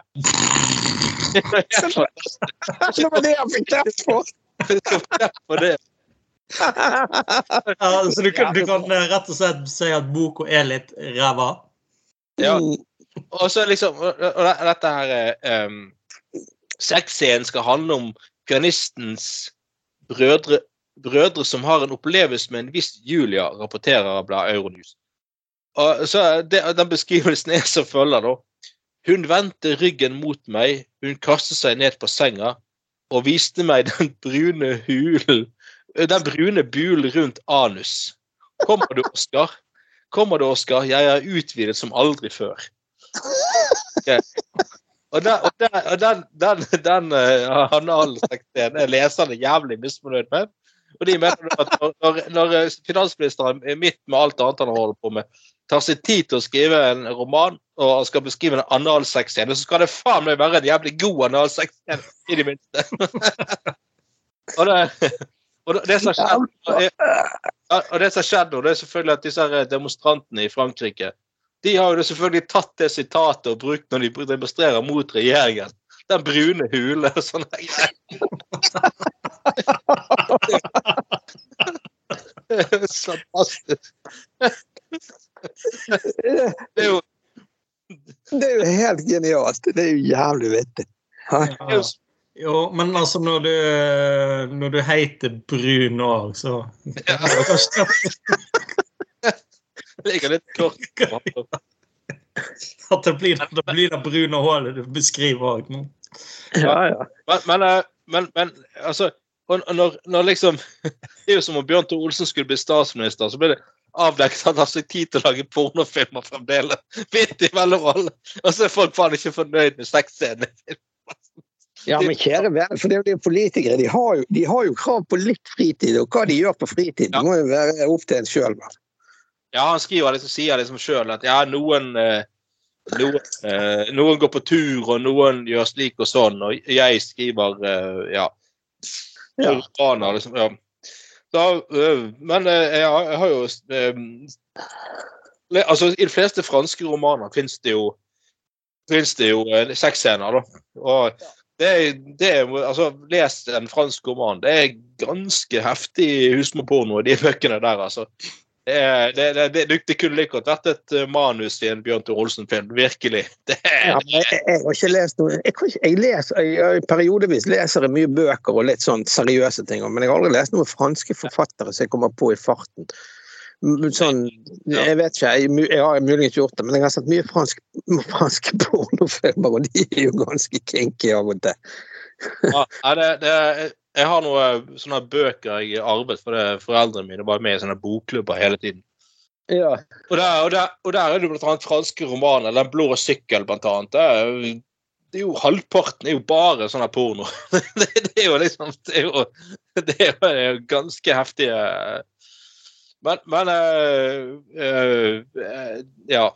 Det var det han fikk kreft for! For det. Ja, så du kan, du kan eh, rett og slett si at boka er litt ræva? Ja. Mm. Og så liksom og og Dette her um, Sexscenen skal handle om pianistens brødre, brødre som har en opplevelse med en viss Julia, rapporterer bladet Euronews. Og så det, Den beskrivelsen er som følger, da. Hun vendte ryggen mot meg, hun kastet seg ned på senga og viste meg den brune hulen Den brune bulen rundt anus. Kommer du, Oskar? Kommer du, Oskar? Jeg er utvidet som aldri før. Okay. Og den, og den, den, den, den uh, analsekten er leserne jævlig misfornøyd med. Og de mener at når, når, finansministeren er midt med alt annet han holder på med, tar seg tid til å skrive en roman og han skal beskrive en analsexscene, så skal det faen meg være en jævlig god analsexscene, i det minste. og det, og det som har skjedd nå, det er selvfølgelig at disse demonstrantene i Frankrike de har jo selvfølgelig tatt det sitatet og brukt når de demonstrerer mot regjeringen. Den brune hule og sånne greier. Fantastisk. Det er jo Det er jo helt genialt. Det er jo jævlig vittig. Ja. jo men altså, når du, når du heter Brun òg, så ja, er ligger litt kort. At det blir det, blir det brune hullet du beskriver òg nå. Ja, ja. Men, men, eh, men, men altså og når, når liksom Det er jo som om Bjørn Tore Olsen skulle bli statsminister, så ble det avdekket at han seg tid til å lage pornofilmer fremdeles. Midt imellom alle. Og så er folk faen ikke fornøyd med sexscenene. Ja, men kjære venner, for det er jo de politikere. De har, jo, de har jo krav på litt fritid, og hva de gjør på fritid, det må jo være opp til en sjøl. Ja, han skriver liksom, sier liksom sjøl at ja, noen, eh, noen, eh, noen går på tur, og noen gjør slik og sånn, og jeg skriver eh, ja. Ja. Organer, liksom, ja. Da, men jeg, jeg har jo altså, I de fleste franske romaner fins det jo finnes det jo sexscener, da. Og det, det altså, Les en fransk roman. Det er ganske heftig husmorporno i de bøkene der, altså. Det, er- det, det, det, det kunne like godt vært et eh, manus i en Bjørn Tore Olsen-film. Virkelig. Det Ja, jeg, jeg har ikke lest noe Jeg, jeg leser jeg, Periodevis leser jeg mye bøker og litt sånn seriøse ting, men jeg har aldri lest noen franske forfattere som jeg kommer på i farten. Sånn, jeg vet ikke, jeg, jeg har muligens gjort det, men jeg har sett mye fransk, franske pornofilmer, og de er jo ganske kinky av og til. ja, det, det, jeg har noen sånne bøker jeg arvet fordi foreldrene mine var med i sånne bokklubber hele tiden. Ja. Og der, og, der, og der er det blant annet franske romaner. Den blå sykkel, blant annet. Det er, det er jo Halvparten er jo bare sånn porno. det, det er jo liksom Det er jo, det er jo, ganske heftige Men, men øh, øh, Ja.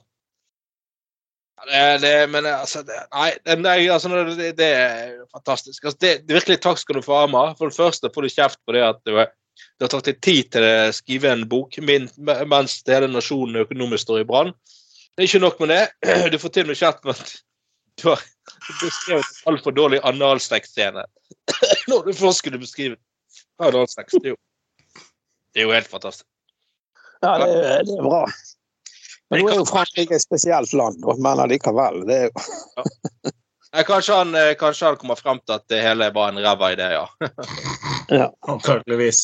Det, det, men altså det, Nei, nei, altså, det, det er fantastisk. Altså, det, virkelig takk skal du få, Amar. For det første får du kjeft på det at du, du har tatt deg tid til å skrive en bok min, mens hele nasjonen økonomisk står i brann. Det er ikke nok med det. Du får til og med kjeft med at du har beskrevet en altfor dårlig analsexscene. Når du først skulle beskrive analsex. Det er jo, det er jo helt fantastisk. Ja, det er bra. Men nå er jo Frankrike et spesielt land, men allikevel. Det er jo ja. Kanskje han, eh, kanskje han kommer frem til at det hele var en ræva idé, ja. ja, Antakeligvis.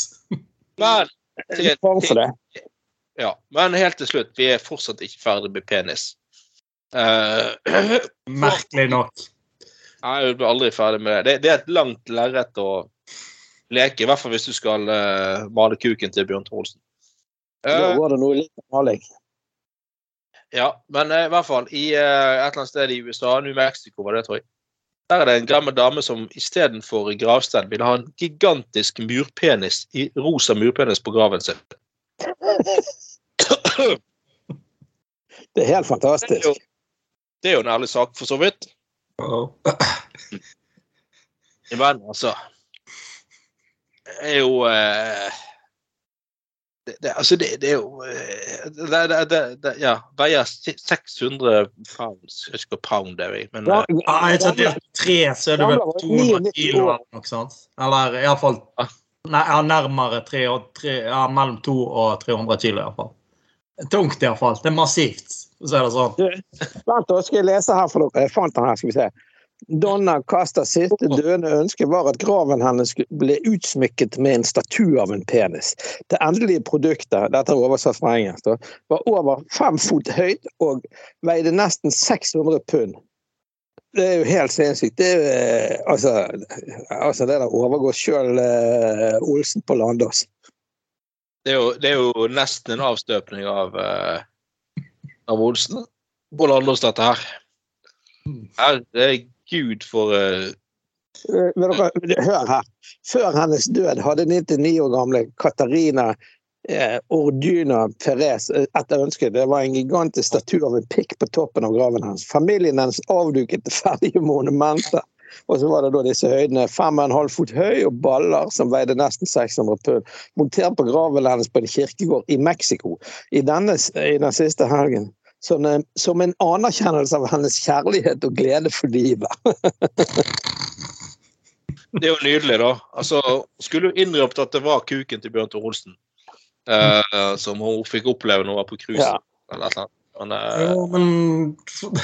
Men, litt fare ja. Men helt til slutt, vi er fortsatt ikke ferdig med penis. Uh, Merkelig nok. Nei, du blir aldri ferdig med det. Det, det er et langt lerret å leke, i hvert fall hvis du skal uh, male kuken til Bjørn Trolsen. Eh, går det noe litt maling. Ja, men eh, i hvert fall i eh, et eller annet sted i USA, New Mexico var det, tror jeg. Der er det en gammel dame som istedenfor gravstein ville ha en gigantisk murpenis, i rosa murpenis på graven sin. Det er helt Det er fantastisk. jo, det er jo en ærlig sak, for så vidt. Men altså Det er jo eh, det, det, Altså, det, det er jo eh, det, det, det, det, Ja, veier 600 pounds. Jeg husker pound det er, men Ja, eh, Ja, jeg tror det er tre, så er det vel 200 kilo eller noe sånt. Eller iallfall ja, nærmere tre og tre, ja, mellom 200 og 300 kilo, iallfall. Tungt, iallfall. Det er massivt, for å si det sånn. Vent, da skal jeg lese her for dere. Jeg fant den her, skal vi se. Donna Castas siste døende ønske var at graven hennes ble utsmykket med en statue av en penis. Det endelige produktet, dette er oversatt fra engelsk, var over fem fot høyt og veide nesten 600 pund. Det er jo helt sinnssykt. Det er eh, altså, altså det der overgår sjøl uh, Olsen på Landås. det, er jo, det er jo nesten en avstøpning av uh, av Olsen. på Landås dette her. Herregud, for uh... Men dere, hør her. Før hennes død hadde 99 år gamle Katarina eh, Orduna Perez eh, et ønske. Det var en gigantisk statue av en pikk på toppen av graven hennes. Familien hennes avduket ferdige monumenter. Og så var det da disse høydene, fem og en halv fot høy, og baller som veide nesten 600 pund. Montert på graven hennes på en kirkegård i Mexico i, denne, i den siste helgen. Som en, som en anerkjennelse av hennes kjærlighet og glede for livet. Det er jo nydelig, da. Altså, skulle jo innrømt at det var kuken til Bjørn Tor Olsen eh, som hun fikk oppleve når hun var på cruise. Ja. Eller et eller annet. Men, eh, Jo, men,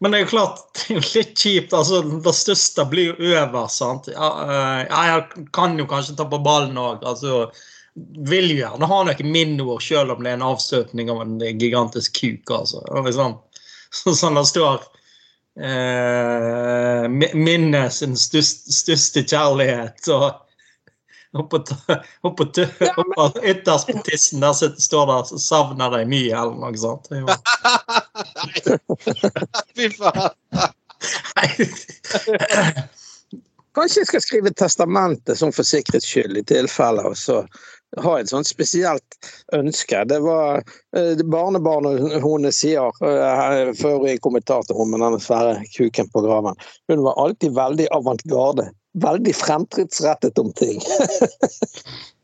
men det er jo klart, det er jo litt kjipt. altså Det største blir jo over. sant? Ja, eh, jeg kan jo kanskje ta på ballen òg. Altså, vil jo gjerne ha noe minneord, selv om det er en avstøtning av en gigantisk kuk. altså. Liksom, så, sånn det står eh, mi- Minne sin største, største kjærlighet. og Oppå oppå oppå ytterst på tissen der sitter- står det 'savner deg mye', eller noe sånt. Fy faen! Kanskje jeg skal skrive testamentet sånn for sikkerhets skyld, i tilfelle, og så ha et sånt spesielt ønske. Det var eh, barnebarnet hennes sier, før for øvrig kommentator om denne svære kuken på graven, hun var alltid veldig avantgarde. Veldig fremtidsrettet om ting.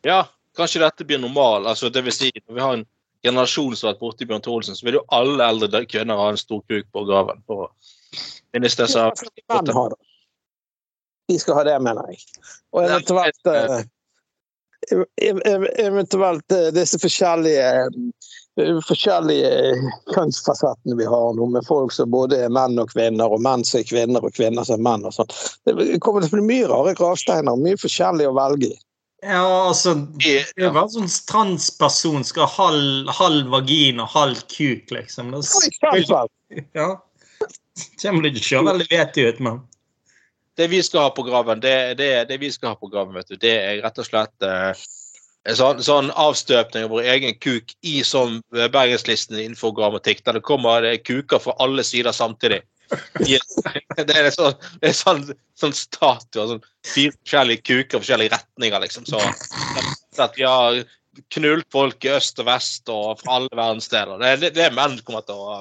Ja, kanskje dette blir normal. Altså, det vil si, når vi har en generasjon som har vært borti Bjørn Thor så vil jo alle eldre kvinner ha en stor kuk på graven. for å minnes det som. De skal ha det, mener jeg. Og eventuelt eh, ev- ev- Eventuelt eh, disse forskjellige eh, forskjellige kjønnsfasettene vi har nå, med folk som både er menn og kvinner, og menn som er kvinner og kvinner som er menn. og sånt. Det kommer til å bli mye rare gravsteiner, mye forskjellig å velge i. Ja, altså Det er bare sånn transperson skal ha halv, halv vagin og halv kuk, liksom. Det ja. kommer det ikke så veldig vettig ut, men Det vi skal ha på graven, det, det, det vi skal ha på graven, vet du, det er rett og slett eh, en sånn, sånn avstøpning av vår egen kuk i sånn eh, bergenslisten innenfor grammatikk, der det kommer det er kuker fra alle sider samtidig. Yes. det er sånn, det sånn, sånn statue, sånn fire forskjellige kuker, forskjellige retninger, liksom. Så at vi har knullt folk i øst og vest og fra alle verdensdeler. Det, det, det er menn kommer til å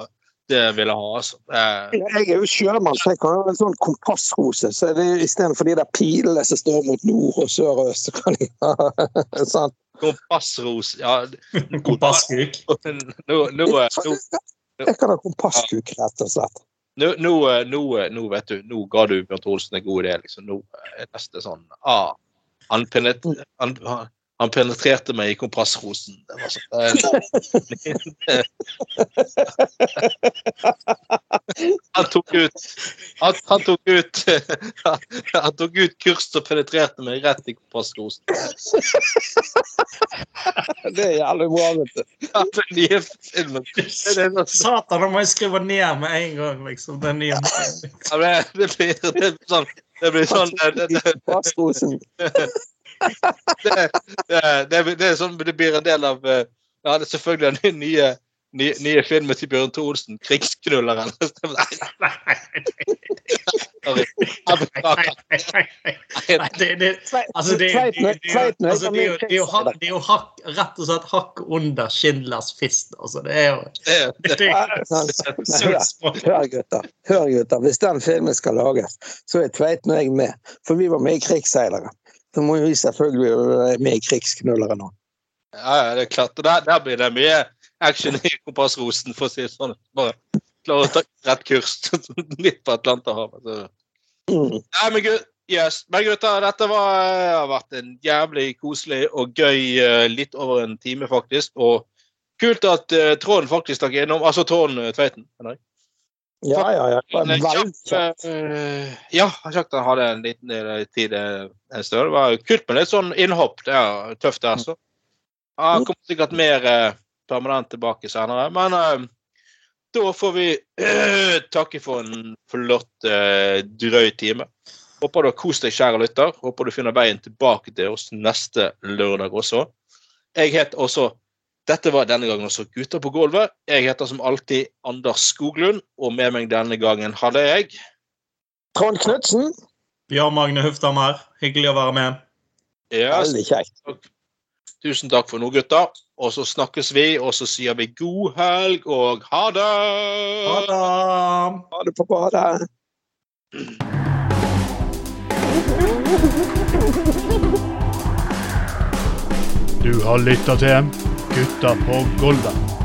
det vil ha, altså. Eh, Jeg er jo sjømann, så jeg kan ha en sånn kompassrose. Så det er istedenfor de der pilene som står mot nord og sør og øst, så kan jeg ha sånn. Kompassros Ja, Kompasskuk. nå, nå, nå, Jeg kan ha kompasskuk, rett og slett. nå, nå, nå, nå vet du, nå ga du Bjørn Olsen en god idé. liksom. Nå er neste sånn ah, han, penet, han, han penetrerte meg i kompassrosen. Det var sånn, han tok ut han, han tok ut Han tok ut kurs og penetrerte meg rett i kompassrosen. Det er jævlig bra, vet du. Ja, Den nye filmen. Det, det, det, Satan, da må jeg skrive ned med en gang, liksom. Den nye. Ja, det, det blir det blir sånn Det blir sånn det, det, det, Kompassrosen. det, det, det, det, sånn, det blir en del av eh, Ja, det er selvfølgelig den nye, nye, nye filmen til Bjørn Thor Olsen, 'Krigsknulleren'. nei nei nei Nei, det, det, altså, det, det, det, det, det, det, er jo- hakk- rett og slett hakk under Schindlers fist. Altså, det er jo Hør, hør, gutter. Hør, gutter. Hvis den filmen skal lages, så er Tveiten og jeg med. For vi var med i Krigsseilere. Så må vi selvfølgelig være med i Krigsknullere nå. ja, det er klart. Der, der blir det mye action i kompassrosen, for å si det sånn. Bare klare å ta rett kurs midt på Atlanterhavet. Mm. Nei, men, gud, yes. men gutter, dette var, har vært en jævlig koselig og gøy eh, litt over en time, faktisk. Og kult at uh, Trond faktisk stakk innom. Altså Trond eh, Tveiten. jeg. Ja, ja, ja. Det var kjapt, kjapt. eh, ja, kjekt han hadde en liten del tid eh, en stund. Det var kult med litt sånn innhopp. Det er tøft, det, altså. Han kommer sikkert mer eh, permanent tilbake senere. Men uh, da får vi uh, takke for en flott, uh, drøy time. Håper du har kost deg, kjære lytter. Håper du finner veien tilbake til oss neste lørdag også. Jeg het også Dette var denne gangen også Gutter på gulvet. Jeg heter som alltid Anders Skoglund, og med meg denne gangen hadde jeg Trond Knutsen, Bjørn Magne Huftammer, hyggelig å være med. yes, veldig kjekt. Tusen takk for nå, gutter. Og så snakkes vi, og så sier vi god helg og ha det! Ha det! Ha det på badet. Du har lytta til Gutta på Golvet.